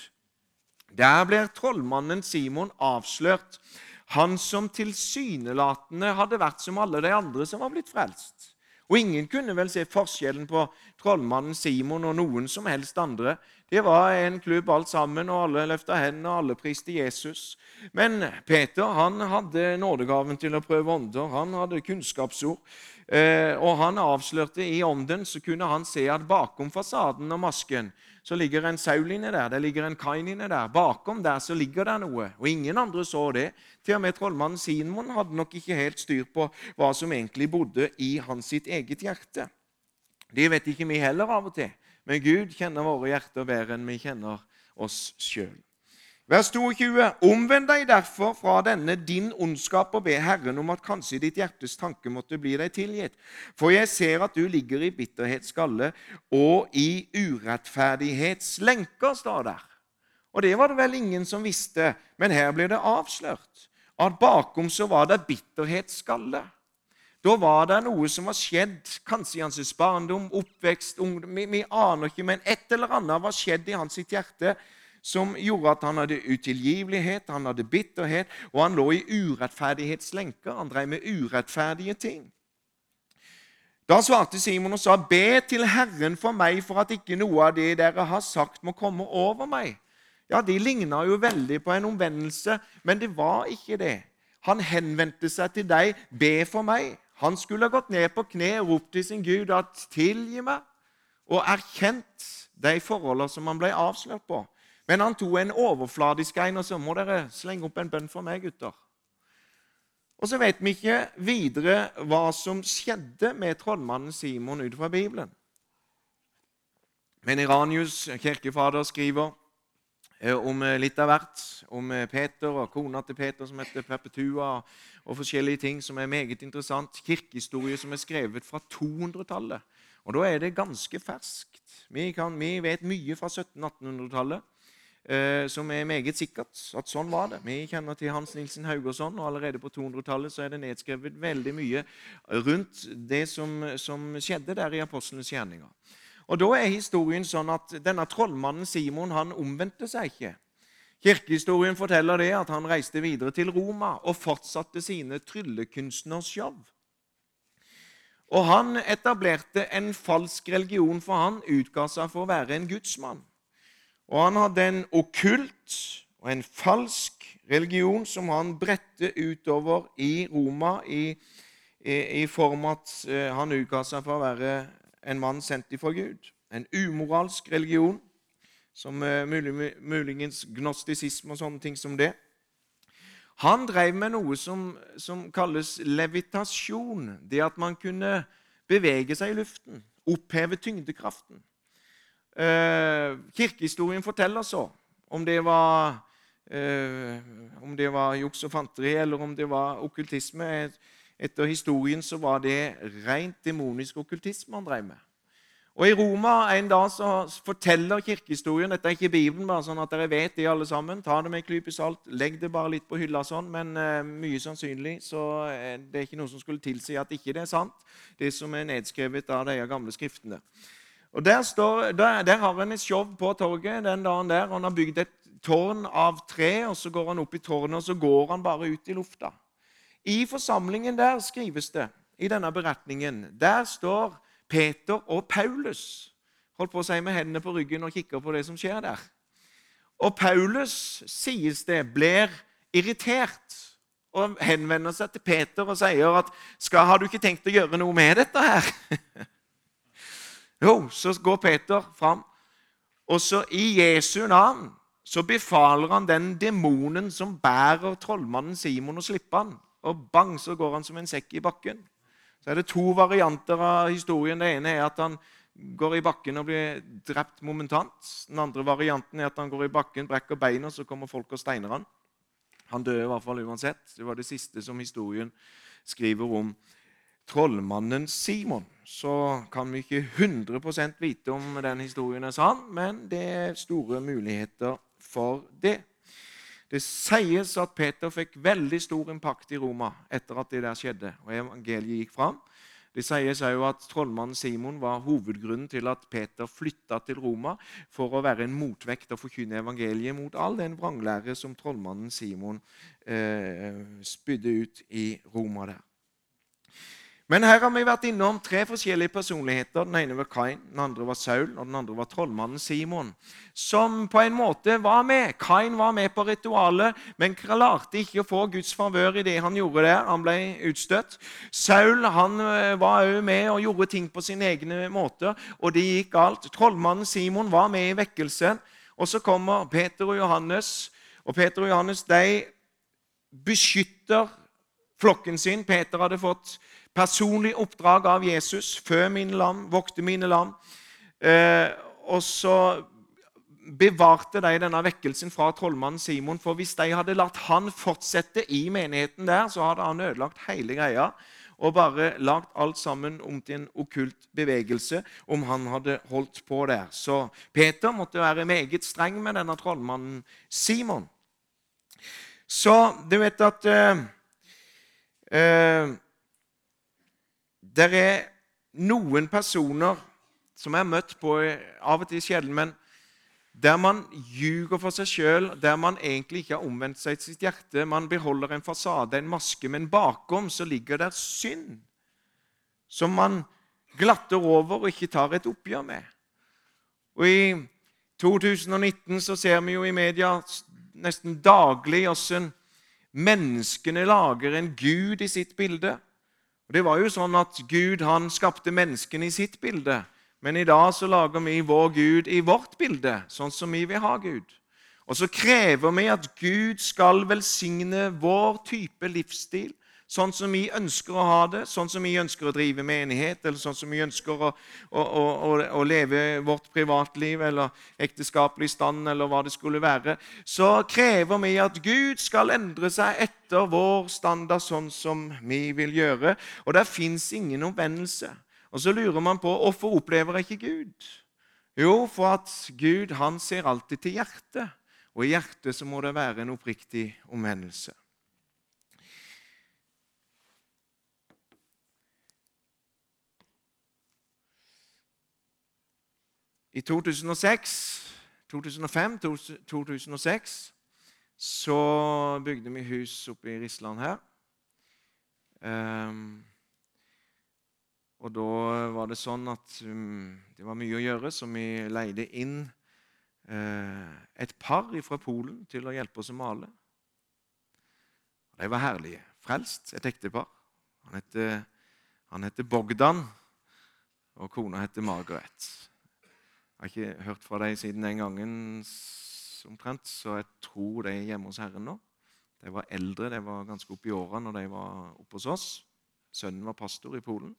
Der blir trollmannen Simon avslørt, han som tilsynelatende hadde vært som alle de andre som var blitt frelst. Og ingen kunne vel se forskjellen på trollmannen Simon og noen som helst andre. Det var en klubb alt sammen, og alle løfta hendene, og alle priste Jesus. Men Peter han hadde nådegaven til å prøve ånder. Han hadde kunnskapsord. Eh, og han avslørte i ånden, så kunne han se at bakom fasaden og masken så ligger en Saul inne der, det ligger en Kain inne der. Bakom der så ligger det noe. Og ingen andre så det. Til og med trollmannen Simon hadde nok ikke helt styr på hva som egentlig bodde i hans sitt eget hjerte. Det vet ikke vi heller av og til. Men Gud kjenner våre hjerter bedre enn vi kjenner oss sjøl. Vers 22. Omvend deg derfor fra denne din ondskap og be Herren om at kanskje ditt hjertes tanke måtte bli deg tilgitt. For jeg ser at du ligger i bitterhetsskalle og i urettferdighetslenker, står der. Og det var det vel ingen som visste, men her blir det avslørt at bakom så var det bitterhetsskalle. Da var det noe som var skjedd, kanskje i hans barndom, oppvekst, ungdom vi, vi aner ikke, men et eller annet var skjedd i hans hjerte som gjorde at han hadde utilgivelighet, han hadde bitterhet, og han lå i urettferdighetslenker. Han drev med urettferdige ting. Da svarte Simon og sa, 'Be til Herren for meg, for at ikke noe av det dere har sagt, må komme over meg.' Ja, De ligna jo veldig på en omvendelse, men det var ikke det. Han henvendte seg til deg, 'Be for meg.' Han skulle ha gått ned på kne og ropt til sin Gud at 'tilgi meg', og erkjent de forholdene som han ble avslørt på. Men han tok en overfladisk en og så må dere slenge opp en bønn for meg, gutter. Og så vet vi ikke videre hva som skjedde med trollmannen Simon ut fra Bibelen. Men Iranius, kirkefader, skriver eh, om eh, litt av hvert. Om eh, Peter og kona til Peter som heter Perpetua, og forskjellige ting som er meget interessant. Kirkehistorie som er skrevet fra 200-tallet. Og da er det ganske ferskt. Vi, kan, vi vet mye fra 1700-1800-tallet. Eh, som er meget sikkert at sånn var det. Vi kjenner til Hans Nilsen Haugersson, og allerede på 200-tallet er det nedskrevet veldig mye rundt det som, som skjedde der i apostlenes gjerninger. Og Da er historien sånn at denne trollmannen Simon han omvendte seg ikke. Kirkehistorien forteller det at han reiste videre til Roma og fortsatte sine tryllekunstnershow. Og Han etablerte en falsk religion, for han utga seg for å være en gudsmann. Og han hadde en okkult og en falsk religion som han bredte utover i Roma i, i, i form at uh, han utga seg for å være en mann sendt ifra Gud. En umoralsk religion, som uh, mulig, muligens gnostisisme og sånne ting som det. Han drev med noe som, som kalles levitasjon. Det at man kunne bevege seg i luften, oppheve tyngdekraften. Eh, kirkehistorien forteller så. Om det var, eh, om det var juks og fanteri, eller om det var okkultisme. Etter historien så var det rent demonisk okkultisme han drev med. Og I Roma en dag så forteller kirkehistorien Dette er ikke Bibelen, bare sånn at dere vet det alle sammen. Ta det med en klype salt. Legg det bare litt på hylla, sånn, men uh, mye sannsynlig så er det ikke noe som skulle tilsi at ikke det er sant, det som er nedskrevet av de gamle skriftene. Og Der, står, der, der har han et show på torget den dagen der. Han har bygd et tårn av tre, og så går han opp i tårnet og så går han bare ut i lufta. I forsamlingen der skrives det, i denne beretningen, der står Peter og Paulus. Holdt på å si med hendene på ryggen og kikker på det som skjer der. Og Paulus, sies det, blir irritert og henvender seg til Peter og sier at skal, 'Har du ikke tenkt å gjøre noe med dette her?' Jo, så går Peter fram, og så i Jesu navn så befaler han den demonen som bærer trollmannen Simon, å slippe han. Og bang, så går han som en sekk i bakken. Så er det to varianter av historien. Det ene er at han går i bakken og blir drept momentant. Den andre varianten er at han går i bakken, brekker beina, så kommer folk og steiner han. Han dør i hvert fall uansett. Det var det siste som historien skriver om trollmannen Simon. Så kan vi ikke 100% vite om den historien er sann, men det er store muligheter for det. Det sies at Peter fikk veldig stor impakt i Roma etter at det der skjedde, og evangeliet gikk fram. Det sies òg at trollmannen Simon var hovedgrunnen til at Peter flytta til Roma for å være en motvekt og forkynne evangeliet mot all den vranglære som trollmannen Simon eh, spydde ut i Roma der. Men her har vi vært innom tre forskjellige personligheter. Den ene var Kain, den andre var Saul, og den andre var trollmannen Simon. Som på en måte var med. Kain var med på ritualet, men klarte ikke å få Guds favør i det han gjorde der. Han ble utstøtt. Saul han eh, var òg med og gjorde ting på sine egne måter, og det gikk galt. Trollmannen Simon var med i vekkelsen. Og så kommer Peter og Johannes, og Peter og Johannes de beskytter flokken sin. Peter hadde fått personlig oppdrag av Jesus. Fø mine lam, vokte mine lam. Eh, og så bevarte de denne vekkelsen fra trollmannen Simon. For hvis de hadde latt han fortsette i menigheten der, så hadde han ødelagt hele greia og bare lagt alt sammen om til en okkult bevegelse om han hadde holdt på der. Så Peter måtte være meget streng med denne trollmannen Simon. Så du vet at eh, eh, det er noen personer som jeg har møtt på av og til sjelden, men der man ljuger for seg sjøl, der man egentlig ikke har omvendt seg til sitt hjerte. Man beholder en fasade, en maske, men bakom så ligger der synd som man glatter over og ikke tar et oppgjør med. Og I 2019 så ser vi jo i media nesten daglig hvordan menneskene lager en gud i sitt bilde. Og Det var jo sånn at Gud han skapte menneskene i sitt bilde. Men i dag så lager vi vår Gud i vårt bilde, sånn som vi vil ha Gud. Og så krever vi at Gud skal velsigne vår type livsstil, Sånn som vi ønsker å ha det, sånn som vi ønsker å drive menighet, eller sånn som vi ønsker å, å, å, å leve vårt privatliv eller ekteskapelig stand, eller hva det skulle være, så krever vi at Gud skal endre seg etter vår standard, sånn som vi vil gjøre. Og der fins ingen omvendelse. Og så lurer man på hvorfor opplever jeg ikke Gud? Jo, for at Gud han ser alltid til hjertet. Og i hjertet så må det være en oppriktig omvendelse. I 2006, 2005-2006 så bygde vi hus oppe i Risland her. Um, og da var det sånn at um, det var mye å gjøre, så vi leide inn uh, et par fra Polen til å hjelpe oss å male. De var herlige. Frelst, et ektepar. Han heter, han heter Bogdan, og kona heter Margaret. Jeg har ikke hørt fra dem siden den gangen omtrent, så jeg tror de er hjemme hos Herren nå. De var eldre, de var ganske oppe i åra når de var oppe hos oss. Sønnen var pastor i Polen.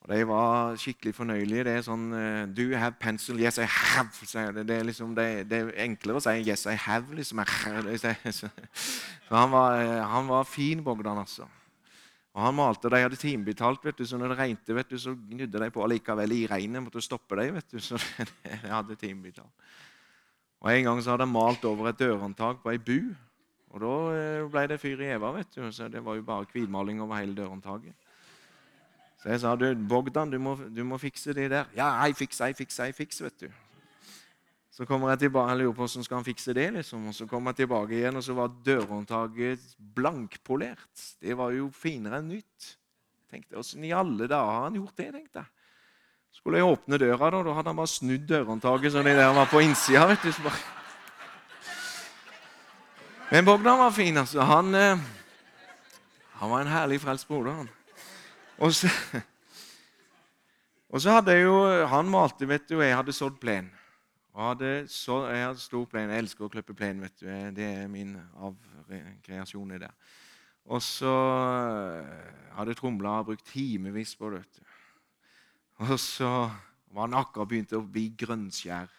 Og De var skikkelig fornøyelige. Det er sånn uh, Do you have pencil? Yes, I have. det. Det er, liksom, det, det er enklere å si yes, I have. liksom. Så han var, eh, han var fin, Bogdan, altså. Og Han malte, de hadde timebetalt, vet du, så når det regnet, vet du, så gnudde de på likevel i regnet. måtte stoppe dem, vet du, så de hadde timebetalt. Og En gang så hadde han malt over et dørhåndtak på ei bu. Og Da eh, ble det fyr i Eva. vet du, så Det var jo bare hvitmaling over hele dørhåndtaket. Så jeg sa du, Bogdan, du må, du må fikse de der. Ja, jeg fikser, jeg fikser, jeg fikser, vet du. Så kommer jeg tilbake, lurer på hvordan skal han fikse det. liksom. Og Så kommer jeg tilbake igjen, og så var dørhåndtaket blankpolert. Det var jo finere enn nytt. Tenkte, Åssen i alle dager har han gjort det? tenkte jeg. Skulle jeg åpne døra, da, da hadde han bare snudd dørhåndtaket sånn det han var på innsida. vet du. Bare... Men Bogdan var fin, altså. Han, eh, han var en herlig frelst broder. han. Og så, og så hadde jeg jo Han malte, vet du, og jeg hadde sådd plen. Hadde så, jeg hadde stor plen. Jeg elsker å klippe plen. vet du. Det er min avkreasjon i det. Og så eh, hadde tromla brukt timevis på det. vet du. Og så var han akkurat begynt å bli grønnskjær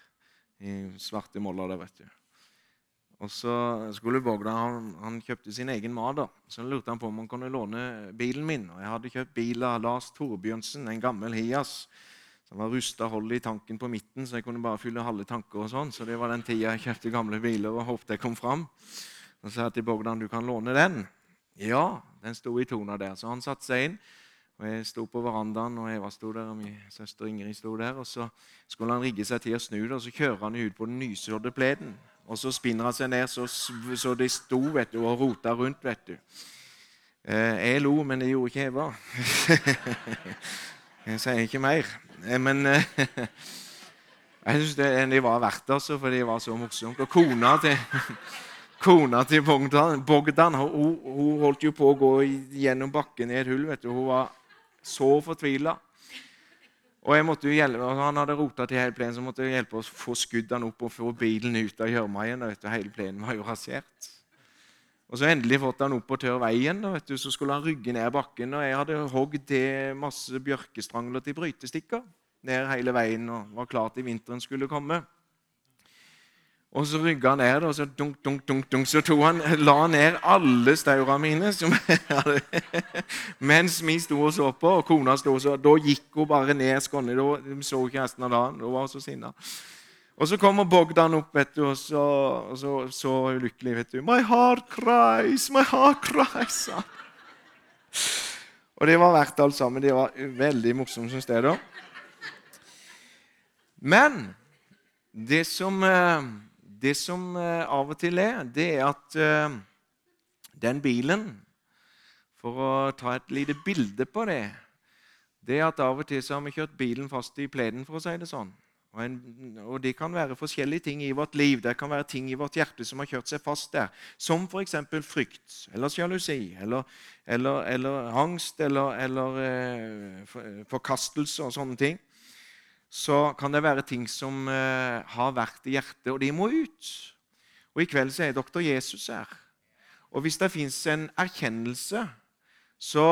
i svarte moller der, vet du. Og så skulle Bogdan han, han, kjøpte sin egen mat. da. Så lurte han på om han kunne låne bilen min. Og jeg hadde kjøpt bil av Lars Torbjørnsen, en gammel Hias. Den var rusta hold i tanken på midten, så jeg kunne bare fylle halve tanker. og sånn. Så det var den tida jeg kjøpte gamle biler og håpte jeg kom fram. Så sa jeg til Bogdan du kan låne den. Ja, den sto i tona der. Så han satte seg inn. og Jeg sto på verandaen, og Eva sto der, og min søster Ingrid sto der. og Så skulle han rigge seg til å snu det, og så kjører han ut på den nysådde pleden. Og så spinner han seg ned så, så de sto vet du, og rota rundt. vet du. Eh, jeg lo, men det gjorde ikke Eva. jeg sier ikke mer. Eh, men eh, jeg syns de var verdt det, altså, for de var så morsomt. Og kona til, kona til Bogdan, Bogdan hun, hun, holdt jo på å gå gjennom bakken i et hull. vet du. Hun var så fortvila. Og jeg måtte jo hjelpe, Han hadde rota til hele plenen, så måtte jeg hjelpe å få skuddene opp og få bilen ut av gjørma igjen. Hele plenen var jo rasert. Og så endelig fått han opp på tørr vei igjen. Da, du, så skulle han rygge ned bakken. Og jeg hadde hogd til masse bjørkestrangler til brytestikker ned hele veien og var klar til vinteren skulle komme. Og så rygga han ned, og så dunk, dunk, dunk, dunk, så tog han, la han ned alle staura mine som hadde, mens vi sto og så på. Og kona sto og så. Da gikk hun bare ned skånne. Da så ikke resten av dagen. Da var hun så sinna. Og så kommer Bogdan opp, vet du, og så, og så, så ulykkelig. vet du. 'My heart cries, my heart cries'. Og det var verdt alt sammen. Det var veldig morsomt syns jeg, da. Men det som, eh, det som, eh, av og til er, det er at eh, den bilen For å ta et lite bilde på det Det er at av og til så har vi kjørt bilen fast i pleden, for å si det sånn. Og, en, og, Det kan være forskjellige ting i vårt liv det kan være ting i vårt hjerte som har kjørt seg fast der. Som f.eks. frykt eller sjalusi eller, eller, eller angst eller, eller eh, forkastelse og sånne ting. Så kan det være ting som eh, har vært i hjertet, og de må ut. Og I kveld så er doktor Jesus her. Og hvis det fins en erkjennelse, så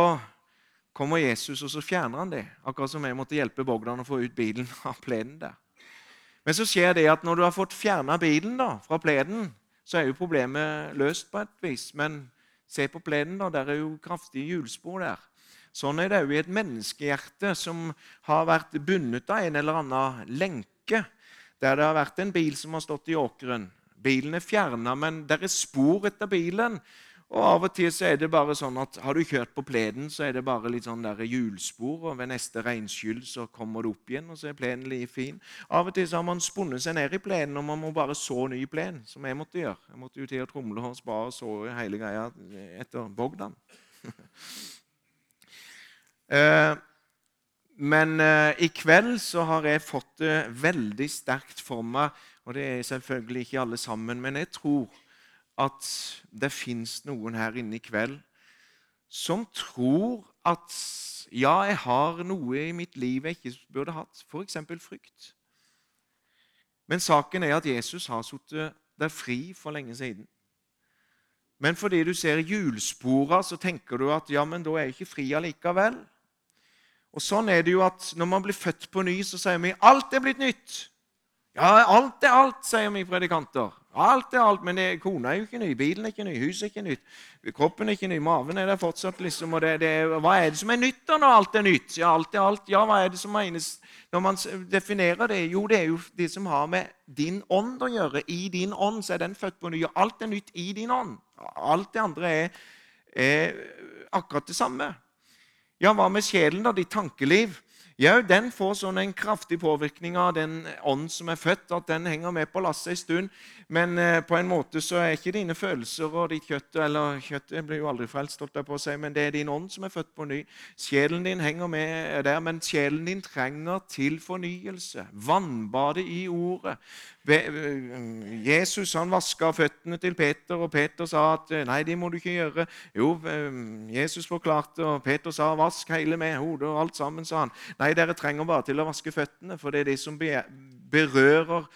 kommer Jesus, og så fjerner han det. Akkurat som jeg måtte hjelpe Bogdan å få ut bilen av plenen der. Men så skjer det at når du har fått fjerna bilen da, fra pleden, så er jo problemet løst på et vis. Men se på pleden, da. Der er jo kraftige hjulspor der. Sånn er det òg i et menneskehjerte som har vært bundet av en eller annen lenke. Der det har vært en bil som har stått i åkeren. Bilen er fjerna, men der er spor etter bilen. Og Av og til så er det bare sånn at har du kjørt på plenen, så er det bare litt sånn der hjulspor, og ved neste regnskyll så kommer det opp igjen, og så er plenen like fin. Av og til så har man spunnet seg ned i plenen, og man må bare så ny plen, som jeg måtte gjøre. Jeg måtte jo til å tromle og spa og så hele greia etter Bogdan. Eh, men eh, i kveld så har jeg fått det veldig sterkt for meg, og det er selvfølgelig ikke alle sammen, men jeg tror at det fins noen her inne i kveld som tror at ja, jeg har noe i mitt liv jeg ikke burde hatt, f.eks. frykt. Men saken er at Jesus har sittet deg fri for lenge siden. Men fordi du ser hjulsporene, så tenker du at ja, men da er jeg ikke fri allikevel. Og sånn er det jo at Når man blir født på ny, så sier vi alt er blitt nytt. Ja, alt er alt, sier vi predikanter. Alt er alt, men det, kona er jo ikke ny, bilen er ikke ny, huset er ikke nytt, kroppen er ikke ny, maven er der fortsatt. liksom, og det, det, Hva er det som er nytt da når alt er nytt? Ja, alt er alt. Ja, hva er det som menes når man definerer det? Jo, det er jo det som har med din ånd å gjøre. I din ånd så er den født på ny, og alt er nytt i din ånd. Alt det andre er, er akkurat det samme. Ja, hva med sjelen, da? Ditt tankeliv? Ja, den får sånn en kraftig påvirkning av den ånd som er født, at den henger med på lasset en stund. Men eh, på en måte så er ikke dine følelser og ditt kjøtt Eller kjøttet blir jo aldri frelst, holdt jeg på å si, men det er din ånd som er født på ny. Sjelen din henger med der, men sjelen din trenger til fornyelse. Vannbadet i ordet. Be, Jesus han vaska føttene til Peter, og Peter sa at eh, nei, det må du ikke gjøre. Jo, eh, Jesus forklarte, og Peter sa vask hele med hodet og alt sammen, sa han. Nei, dere trenger bare til å vaske føttene, for det er det som berører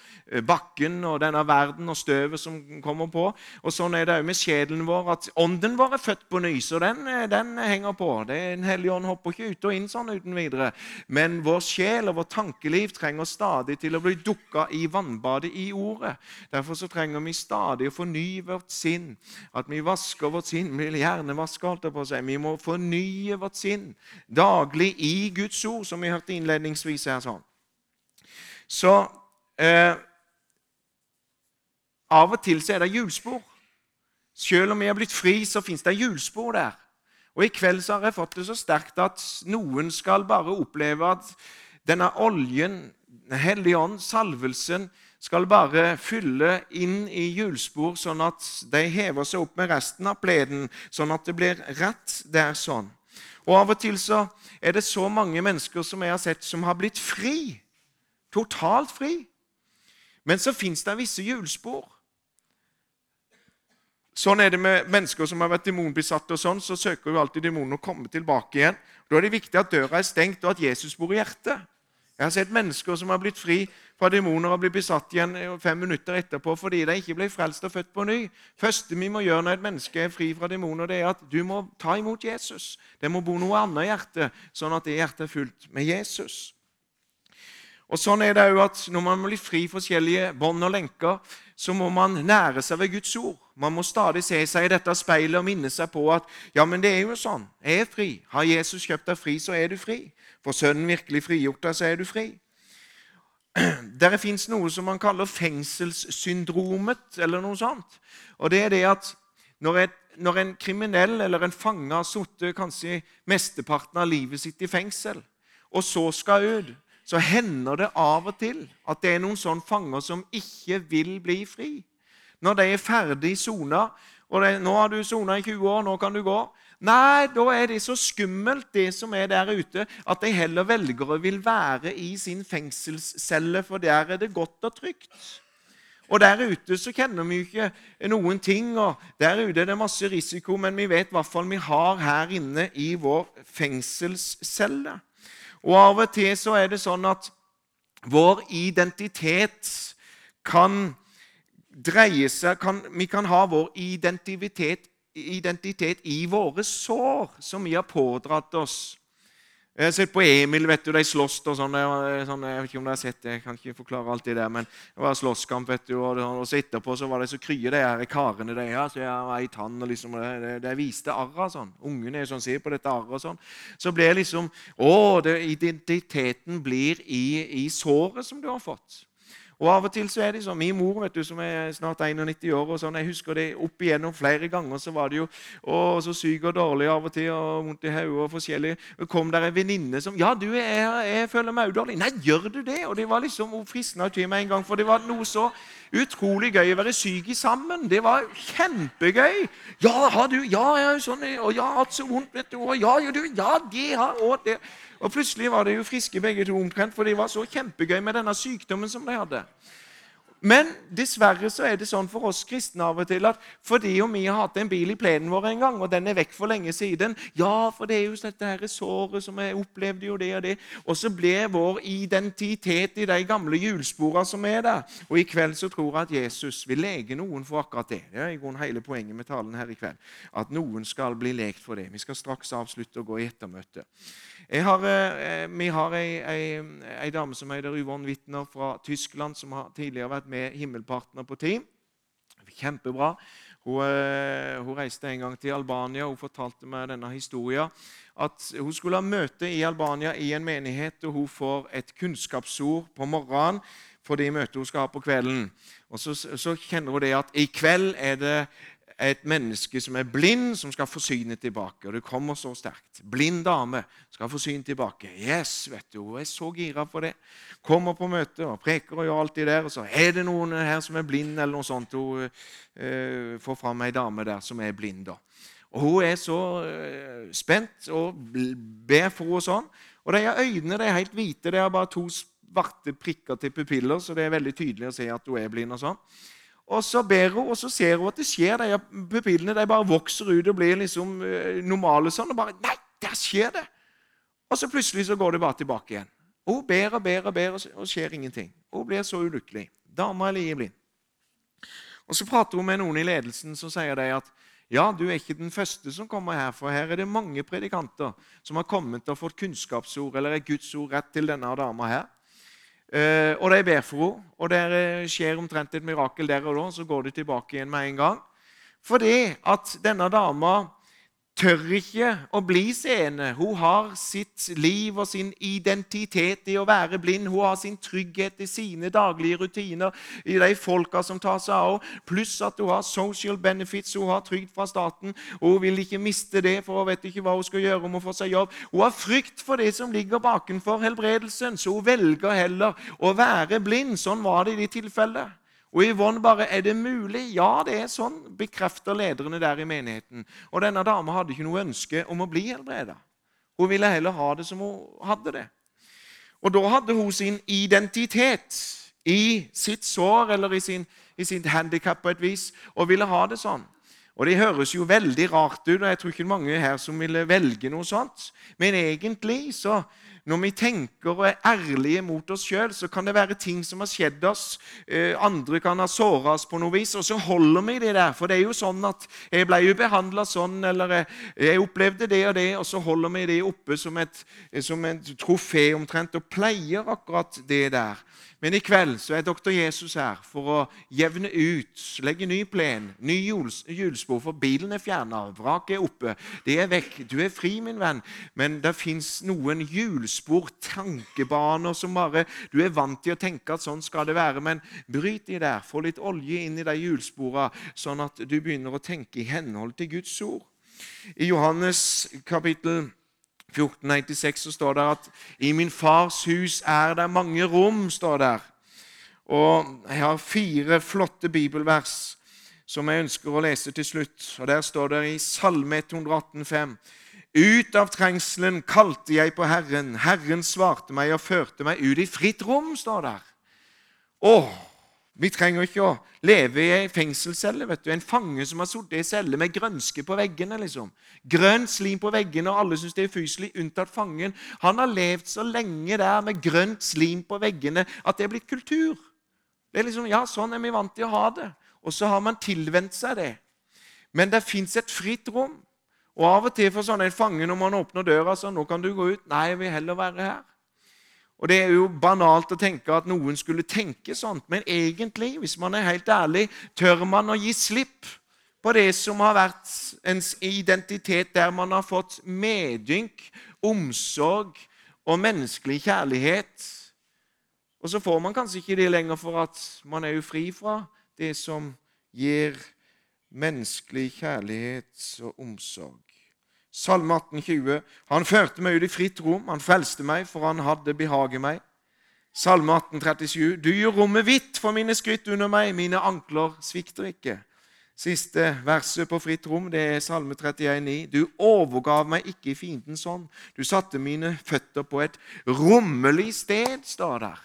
bakken og denne verden og støvet som kommer på. Og Sånn er det òg med sjelen vår, at ånden vår er født på ny, så den, den henger på. Det er En hellig ånd hopper ikke ut og inn sånn uten videre. Men vår sjel og vår tankeliv trenger stadig til å bli dukka i vannbadet i ordet. Derfor så trenger vi stadig å fornye vårt sinn. At vi vasker vårt sinn. Vi vil gjerne vaske, alt det på seg. Vi må fornye vårt sinn daglig i Guds ord, som vi hørte innledningsvis her. sånn. Så eh, av og til så er det hjulspor. Selv om vi har blitt fri, så fins det hjulspor der. Og I kveld så har jeg fått det så sterkt at noen skal bare oppleve at denne oljen, Den hellige ånd, salvelsen, skal bare fylle inn i hjulspor, sånn at de hever seg opp med resten av pleden, sånn at det blir rett der sånn. Og Av og til så er det så mange mennesker som jeg har sett, som har blitt fri. Totalt fri. Men så fins det visse hjulspor. Sånn er det med mennesker som har vært demonbesatte. og sånn, Så søker jo alltid demonen å komme tilbake igjen. Da er det viktig at døra er stengt, og at Jesus bor i hjertet. Jeg har sett mennesker som har blitt fri fra demoner og blitt besatt igjen fem minutter etterpå fordi de ikke ble frelst og født på ny. første vi må gjøre når et menneske er fri fra demoner, det er at du må ta imot Jesus. Det må bo noe annet i hjertet, sånn at det hjertet er fullt med Jesus. Og sånn er det jo at Når man blir fri forskjellige bånd og lenker, så må man nære seg ved Guds ord. Man må stadig se seg i dette speilet og minne seg på at ja, men det er jo sånn. Jeg er fri. Har Jesus kjøpt deg fri, så er du fri. For Sønnen virkelig frigjort deg, så er du fri. Der fins noe som man kaller fengselssyndromet, eller noe sånt. Og det er det at når, et, når en kriminell eller en fange har sittet kanskje mesteparten av livet sitt i fengsel, og så skal ut, så hender det av og til at det er noen sånne fanger som ikke vil bli fri. Når de er ferdig sona, og de, 'Nå har du sona i 20 år, nå kan du gå.' Nei, da er det så skummelt, det som er der ute, at de heller velger å vil være i sin fengselscelle, for der er det godt og trygt. Og Der ute så kjenner vi ikke noen ting, og der ute er det masse risiko, men vi vet fall vi har her inne i vår fengselscelle. Og av og til så er det sånn at vår identitet kan dreie seg kan, Vi kan ha vår identitet identitet i våre sår som vi har pådratt oss. Jeg har sett på Emil, vet du, de slåss og sånn. sånn. Jeg vet ikke om dere har sett det, jeg kan ikke forklare alt det der, men det var slåsskamp, vet du, og, og så etterpå så var det så krye de her karene de her, så jeg var i tann, og liksom, det, de, de viste arra sånn. Ungene er sånn, ser på dette arret og sånn. Så blir liksom Å, det, identiteten blir i, i såret som du har fått. Og Av og til så er det sånn, Min mor, vet du, som er snart 91 år og sånn, jeg husker det opp igjennom flere ganger. Så var det jo å, så syk og dårlig av og til og vondt i hodet og forskjellig. Og kom der en venninne som 'Ja, du, jeg, jeg føler meg udårlig. 'Nei, gjør du det?' Og det var liksom fristende til meg en gang, for det var noe så utrolig gøy å være syk i sammen. Det var kjempegøy. 'Ja, har du Ja, jeg sånn, og jeg har hatt så vondt, vet du.' Og 'Ja, gjør du, ja det har og det.' Og plutselig var de jo friske begge to omtrent, for de var så kjempegøy med denne sykdommen som de hadde. Men dessverre så er det sånn for oss kristne av og til at fordi om vi har hatt en bil i plenen vår en gang, og den er vekk for lenge siden Ja, for det er jo dette her såret som jeg opplevde jo det og det. Og så blir vår identitet i de gamle hjulsporene som er der. Og i kveld så tror jeg at Jesus vil lege noen for akkurat det. Det er i grunnen hele poenget med talen her i kveld. At noen skal bli lekt for det. Vi skal straks avslutte og gå i ettermøte. Har, eh, vi har ei, ei, ei, dame som heter Yvonne Wittner fra Tyskland, som har tidligere vært med Himmelpartner på team. Kjempebra. Hun, eh, hun, reiste en gang til Albania og fortalte meg denne historien. At hun skulle ha møte i Albania i en menighet, og hun får et kunnskapsord på morgenen for det møtet hun skal ha på kvelden. Og så, så kjenner hun det at i kveld er det et menneske som er blind, som skal få synet tilbake. Og det kommer så sterkt. Blind dame skal få synet tilbake. Yes, vet du, Hun er så gira for det. Kommer på møte og preker og gjør alt det der. Og så er det noen her som er blind, eller noe sånt. Hun uh, får fram ei dame der som er blind. da. Og Hun er så uh, spent og ber for henne sånn. Og de øynene de er helt hvite. Det er bare to svarte prikker til pupiller, så det er veldig tydelig å se at hun er blind. og sånn. Og så ber hun, og så ser hun at det skjer. De pupillene de bare vokser ut og blir liksom uh, normale. sånn, og bare, Nei, der skjer det! Og så plutselig så går det bare tilbake igjen. Hun ber og ber og ber, og skjer ingenting. Hun blir så ulykkelig. Dama er like blind. Og Så prater hun med noen i ledelsen som sier de at ja, du er ikke den første som kommer her, for her er det mange predikanter som har kommet og fått kunnskapsord eller et Guds ord rett til denne dama her. Og de ber for henne, og det skjer omtrent et mirakel der og da. Så går de tilbake igjen med en gang. Fordi at denne dama tør ikke å bli seende. Hun har sitt liv og sin identitet i å være blind. Hun har sin trygghet i sine daglige rutiner, i de folka som tar seg av henne. Pluss at hun har social benefits, hun har trygd fra staten. Hun vil ikke miste det, for hun vet ikke hva hun skal gjøre om hun får seg jobb. Hun har frykt for det som ligger bakenfor helbredelsen, så hun velger heller å være blind. Sånn var det i de tilfellene. Og Yvonne bare Er det mulig? Ja, det er sånn, bekrefter lederne der i menigheten. Og denne dama hadde ikke noe ønske om å bli helbreda. Hun ville heller ha det som hun hadde det. Og da hadde hun sin identitet i sitt sår eller i sin, i sitt handikap på et vis, og ville ha det sånn. Og Det høres jo veldig rart ut, og jeg tror ikke mange her som ville velge noe sånt. Men egentlig så når vi tenker og er ærlige mot oss sjøl, så kan det være ting som har skjedd oss. Eh, andre kan ha såra oss på noe vis, og så holder vi det der. For det er jo sånn at jeg ble jo behandla sånn, eller jeg opplevde det og det, og så holder vi det oppe som et, som et trofé omtrent, og pleier akkurat det der. Men i kveld så er doktor Jesus her for å jevne ut, legge ny plen, ny hjulspor, for bilen er fjerna, vraket er oppe, det er vekk. Du er fri, min venn, men det fins noen hjulspor, tankebaner, som bare Du er vant til å tenke at sånn skal det være, men bryt de der. Få litt olje inn i de hjulsporene, sånn at du begynner å tenke i henhold til Guds ord. I Johannes kapittel 1496 så står det at 'i min fars hus er det mange rom'. står der. Og Jeg har fire flotte bibelvers som jeg ønsker å lese til slutt. Og Der står det i Salme 118,5.: Ut av trengselen kalte jeg på Herren. Herren svarte meg og førte meg ut i fritt rom, står der. Åh, vi trenger ikke å leve i ei fengselscelle. vet du. En fange som har sittet i celle med grønske på veggene. liksom. Grønt slim på veggene, og alle syns det er fyselig, unntatt fangen. Han har levd så lenge der med grønt slim på veggene at det er blitt kultur. Det er liksom, Ja, sånn er vi vant til å ha det. Og så har man tilvent seg det. Men det fins et fritt rom. Og av og til for sånn en fange når man åpner døra sånn 'Nå kan du gå ut.' 'Nei, jeg vil heller være her.' Og Det er jo banalt å tenke at noen skulle tenke sånt, men egentlig, hvis man er helt ærlig, tør man å gi slipp på det som har vært ens identitet, der man har fått medynk, omsorg og menneskelig kjærlighet. Og så får man kanskje ikke det lenger, for at man er jo fri fra det som gir menneskelig kjærlighet og omsorg. Salme 18, 20. Han førte meg ut i fritt rom, han frelste meg, for han hadde behaget meg. Salme 18, 37. Du gjør rommet hvitt for mine skritt under meg, mine ankler svikter ikke. Siste verset på fritt rom det er Salme 31, 31,9. Du overgav meg ikke i fiendens hånd. Du satte mine føtter på et rommelig sted, står der.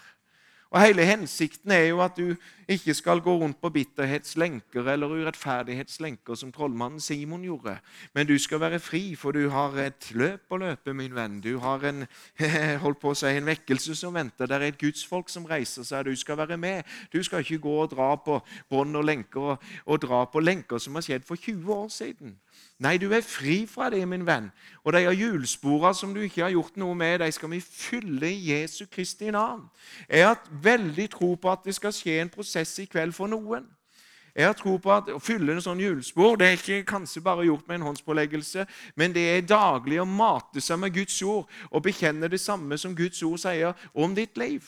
Og Hele hensikten er jo at du ikke skal gå rundt på bitterhetslenker eller urettferdighetslenker, som trollmannen Simon gjorde. Men du skal være fri, for du har et løp å løpe, min venn. Du har en, holdt på å si, en vekkelse som venter. Det er et gudsfolk som reiser seg. Du skal være med. Du skal ikke gå og dra på bånd og lenker og, og dra på lenker som har skjedd for 20 år siden. Nei, du er fri fra det, min venn. Og de hjulsporene som du ikke har gjort noe med, de skal vi fylle i Jesu Kristi navn. Jeg har veldig tro på at det skal skje en prosess i kveld for noen. Jeg har tro på at Å fylle en sånn hjulspor det er ikke kanskje bare gjort med en håndspåleggelse, men det er daglig å mate seg med Guds ord og bekjenne det samme som Guds ord sier om ditt liv.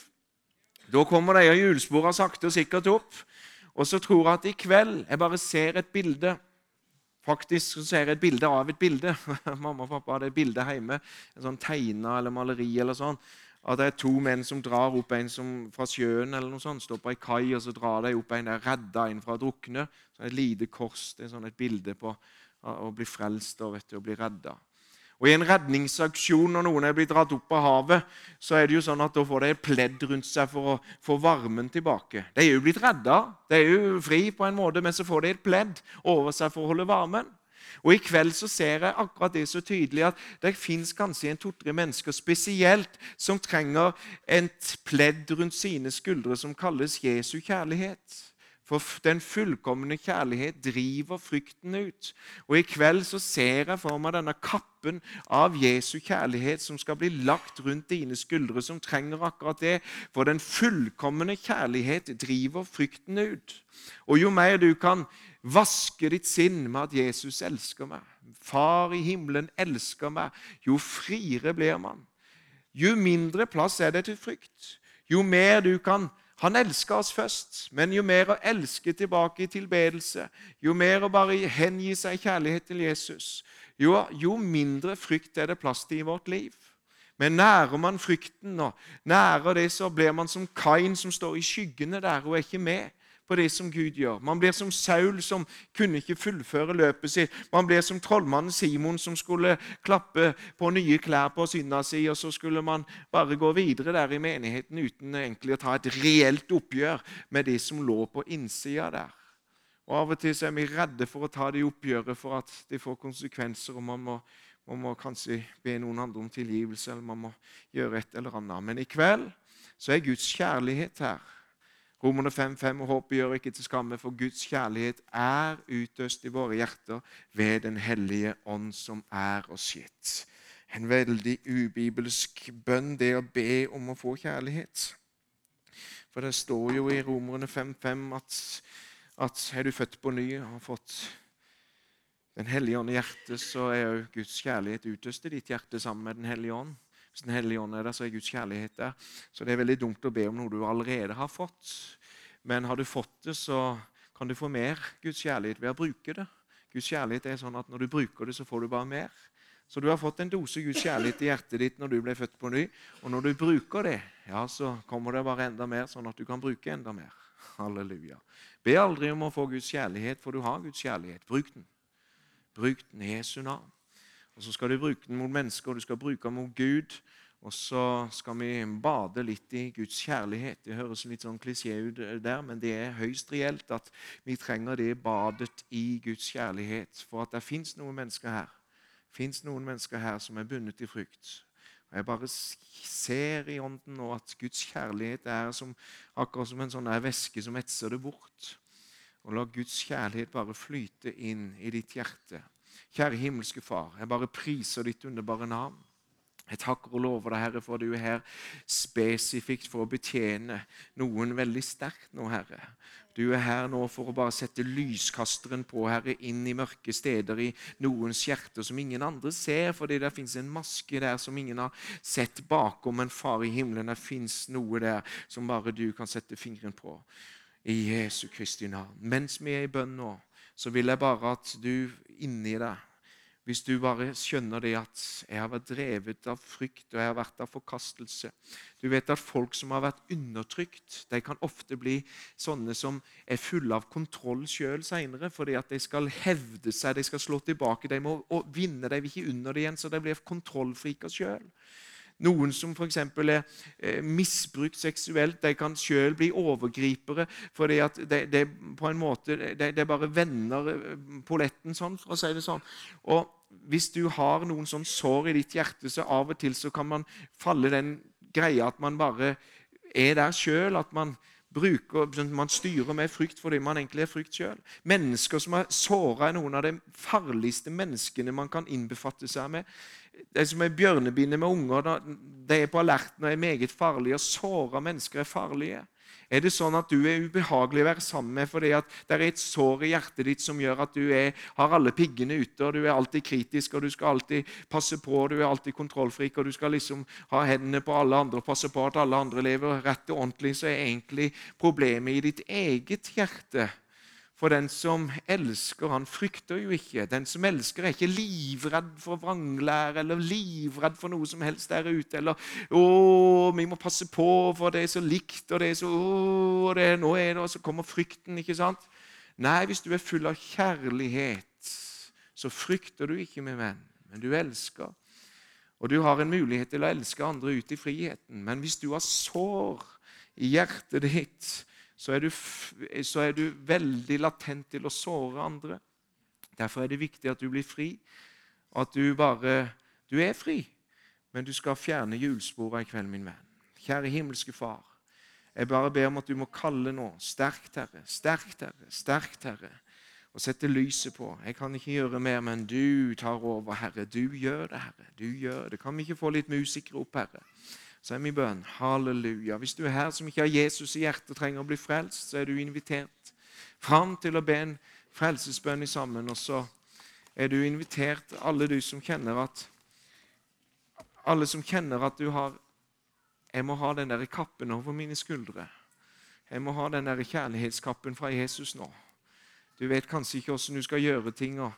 Da kommer de hjulsporene sakte og sikkert opp. Og så tror jeg at i kveld jeg bare ser et bilde Faktisk ser jeg et bilde av et bilde. Mamma og pappa hadde et bilde hjemme. En sånn tegna eller maleri eller sånn. At det er to menn som drar opp en som fra sjøen eller noe sånt. Står på ei kai, og så drar de opp en der redda en fra å drukne. Så et lite kors. Det er sånn et bilde på å bli frelst og, du, å bli redda. Og I en redningsaksjon når noen er blitt dratt opp av havet, så er det jo sånn at da får de et pledd rundt seg for å få varmen tilbake. De er jo blitt redda, de er jo fri på en måte, men så får de et pledd over seg for å holde varmen. Og I kveld så ser jeg akkurat det så tydelig at det fins kanskje en to-tre mennesker spesielt som trenger et pledd rundt sine skuldre som kalles Jesu kjærlighet. For den fullkomne kjærlighet driver frykten ut. Og I kveld så ser jeg for meg denne kappen av Jesu kjærlighet som skal bli lagt rundt dine skuldre, som trenger akkurat det. For den fullkomne kjærlighet driver frykten ut. Og jo mer du kan vaske ditt sinn med at Jesus elsker meg, Far i himmelen elsker meg, jo friere blir man. Jo mindre plass er det til frykt. Jo mer du kan han elsker oss først, men jo mer å elske tilbake i tilbedelse, jo mer å bare hengi seg i kjærlighet til Jesus, jo, jo, mindre frykt er det plass til i vårt liv. Men nærer man frykten og nærer det, så blir man som Kain som står i skyggene der og er ikke med på det som Gud gjør. Man blir som Saul, som kunne ikke fullføre løpet sitt. Man blir som trollmannen Simon, som skulle klappe på nye klær på synda si, og så skulle man bare gå videre der i menigheten uten egentlig å ta et reelt oppgjør med det som lå på innsida der. Og Av og til er vi redde for å ta det oppgjøret for at det får konsekvenser. og man må, man må kanskje be noen andre om tilgivelse, eller man må gjøre et eller annet. Men i kveld så er Guds kjærlighet her. Romerne 5,5 og håpet gjør ikke til skamme, for Guds kjærlighet er utøst i våre hjerter ved Den hellige ånd, som er oss gitt. En veldig ubibelsk bønn, det å be om å få kjærlighet. For det står jo i Romerne 5,5 at, at er du født på ny og har fått Den hellige ånd i hjertet, så er jo Guds kjærlighet utøst i ditt hjerte sammen med Den hellige ånd. Hvis Den hellige ånd er der, så er Guds kjærlighet der. Så det er veldig dumt å be om noe du allerede har fått. Men har du fått det, så kan du få mer Guds kjærlighet ved å bruke det. Guds kjærlighet er sånn at når du bruker det, så får du bare mer. Så du har fått en dose Guds kjærlighet i hjertet ditt når du ble født på ny. Og når du bruker det, ja, så kommer det bare enda mer, sånn at du kan bruke enda mer. Halleluja. Be aldri om å få Guds kjærlighet, for du har Guds kjærlighet. Bruk den. Bruk den i Jesu navn. Og Så skal du bruke den mot mennesker, og du skal bruke den mot Gud. Og så skal vi bade litt i Guds kjærlighet. Det høres litt sånn klisjé ut der, men det er høyst reelt at vi trenger det badet i Guds kjærlighet. For at det fins noen mennesker her Fins noen mennesker her som er bundet i frykt. Og Jeg bare ser i ånden nå at Guds kjærlighet er som, akkurat som en sånn væske som etser det bort. Og la Guds kjærlighet bare flyte inn i ditt hjerte. Kjære himmelske Far, jeg bare priser ditt underbare navn. Jeg takker og lover deg, Herre, for du er her spesifikt for å betjene noen veldig sterkt nå, Herre. Du er her nå for å bare sette lyskasteren på, Herre, inn i mørke steder i noens hjerter som ingen andre ser, fordi det fins en maske der som ingen har sett bakom. Men far i himmelen, det fins noe der som bare du kan sette fingeren på. I Jesu Kristi navn. Mens vi er i bønn nå, så vil jeg bare at du inni deg hvis du bare skjønner det at jeg har vært drevet av frykt og jeg har vært av forkastelse. Du vet at folk som har vært undertrykt, de kan ofte bli sånne som er fulle av kontroll sjøl seinere, fordi at de skal hevde seg, de skal slå tilbake. De må vinne, de vil ikke under det igjen, så de blir kontrollfriker sjøl. Noen som f.eks. er eh, misbrukt seksuelt, de kan sjøl bli overgripere. fordi at det de, på en måte, de, de bare vender eh, polletten sånn, for å si det sånn. Og hvis du har noen sånn sår i ditt hjerte, så av og til så kan man falle den greia at man bare er der sjøl. At man bruker, man styrer med frykt fordi man egentlig er frykt sjøl. Mennesker som er såra, er noen av de farligste menneskene man kan innbefatte seg med de som er bjørnebindet med unger, de er på alerten og er meget farlige. Og såra mennesker er farlige. Er det sånn at du er ubehagelig å være sammen med fordi at det er et sår i hjertet ditt som gjør at du er, har alle piggene ute, og du er alltid kritisk, og du skal alltid passe på, og du er alltid kontrollfrik, og du skal liksom ha hendene på alle andre og passe på at alle andre lever rett og ordentlig, så er egentlig problemet i ditt eget hjerte for den som elsker, han frykter jo ikke. Den som elsker, er ikke livredd for vranglære eller livredd for noe som helst der ute. Eller 'Å, vi må passe på, for det er så likt', og det er så å, det, nå er det, Og så kommer frykten. ikke sant? Nei, hvis du er full av kjærlighet, så frykter du ikke, min venn, men du elsker. Og du har en mulighet til å elske andre ut i friheten. Men hvis du har sår i hjertet ditt så er, du, så er du veldig latent til å såre andre. Derfor er det viktig at du blir fri, og at du bare Du er fri, men du skal fjerne hjulsporene i kveld, min venn. Kjære himmelske Far. Jeg bare ber om at du må kalle nå. Sterkt, Herre. Sterkt, Herre. Sterkt, Herre. Og sette lyset på. Jeg kan ikke gjøre mer, men du tar over, Herre. Du gjør det, Herre. Du gjør det. Kan vi ikke få litt musikere opp, Herre? Så er min bønn halleluja. Hvis du er her som ikke har Jesus i hjertet og trenger å bli frelst, så er du invitert fram til å be en frelsesbønn sammen. Og så er du invitert, alle du som kjenner at alle som kjenner at du har Jeg må ha den der kappen over mine skuldre. Jeg må ha den der kjærlighetskappen fra Jesus nå. Du vet kanskje ikke åssen du skal gjøre ting. og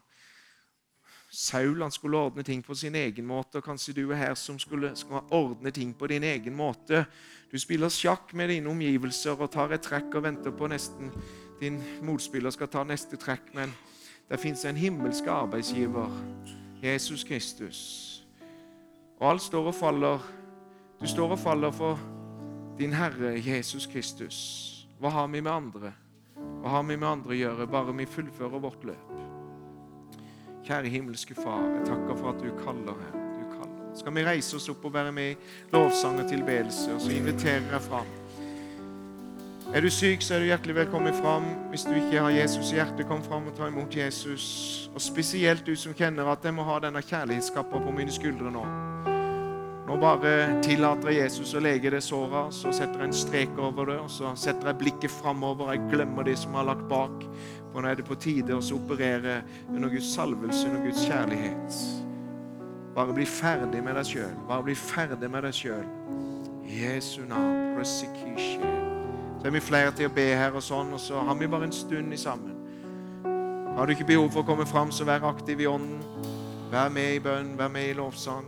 Saul han skulle ordne ting på sin egen måte. og Kanskje du er her som skulle, skulle ordne ting på din egen måte. Du spiller sjakk med dine omgivelser og tar et trekk og venter på nesten din motspiller skal ta neste trekk. Men det fins en himmelsk arbeidsgiver, Jesus Kristus. Og alt står og faller. Du står og faller for din Herre Jesus Kristus. Hva har vi med andre? Hva har vi med andre å gjøre, bare vi fullfører vårt løp? Kjære himmelske Far, jeg takker for at du kaller her. Du kaller. Skal vi reise oss opp og være med i lovsang og tilbedelse, og så inviterer jeg fram. Er du syk, så er du hjertelig velkommen fram. Hvis du ikke har Jesus i hjertet, kom fram og ta imot Jesus. Og spesielt du som kjenner at jeg må ha denne kjærlighetskappa på mine skuldre nå. Nå bare tillater jeg Jesus å lege det såret, så setter jeg en strek over det, og så setter jeg blikket framover. Jeg glemmer det som har lagt bak. For nå er det på tide å operere under Guds salvelse, under Guds kjærlighet. Bare bli ferdig med deg sjøl. Bare bli ferdig med deg sjøl. Jesu navn. Så er vi flere til å be her, og sånn, og så har vi bare en stund i sammen. Har du ikke behov for å komme fram, så vær aktiv i ånden. Vær med i bønn, vær med i lovsang.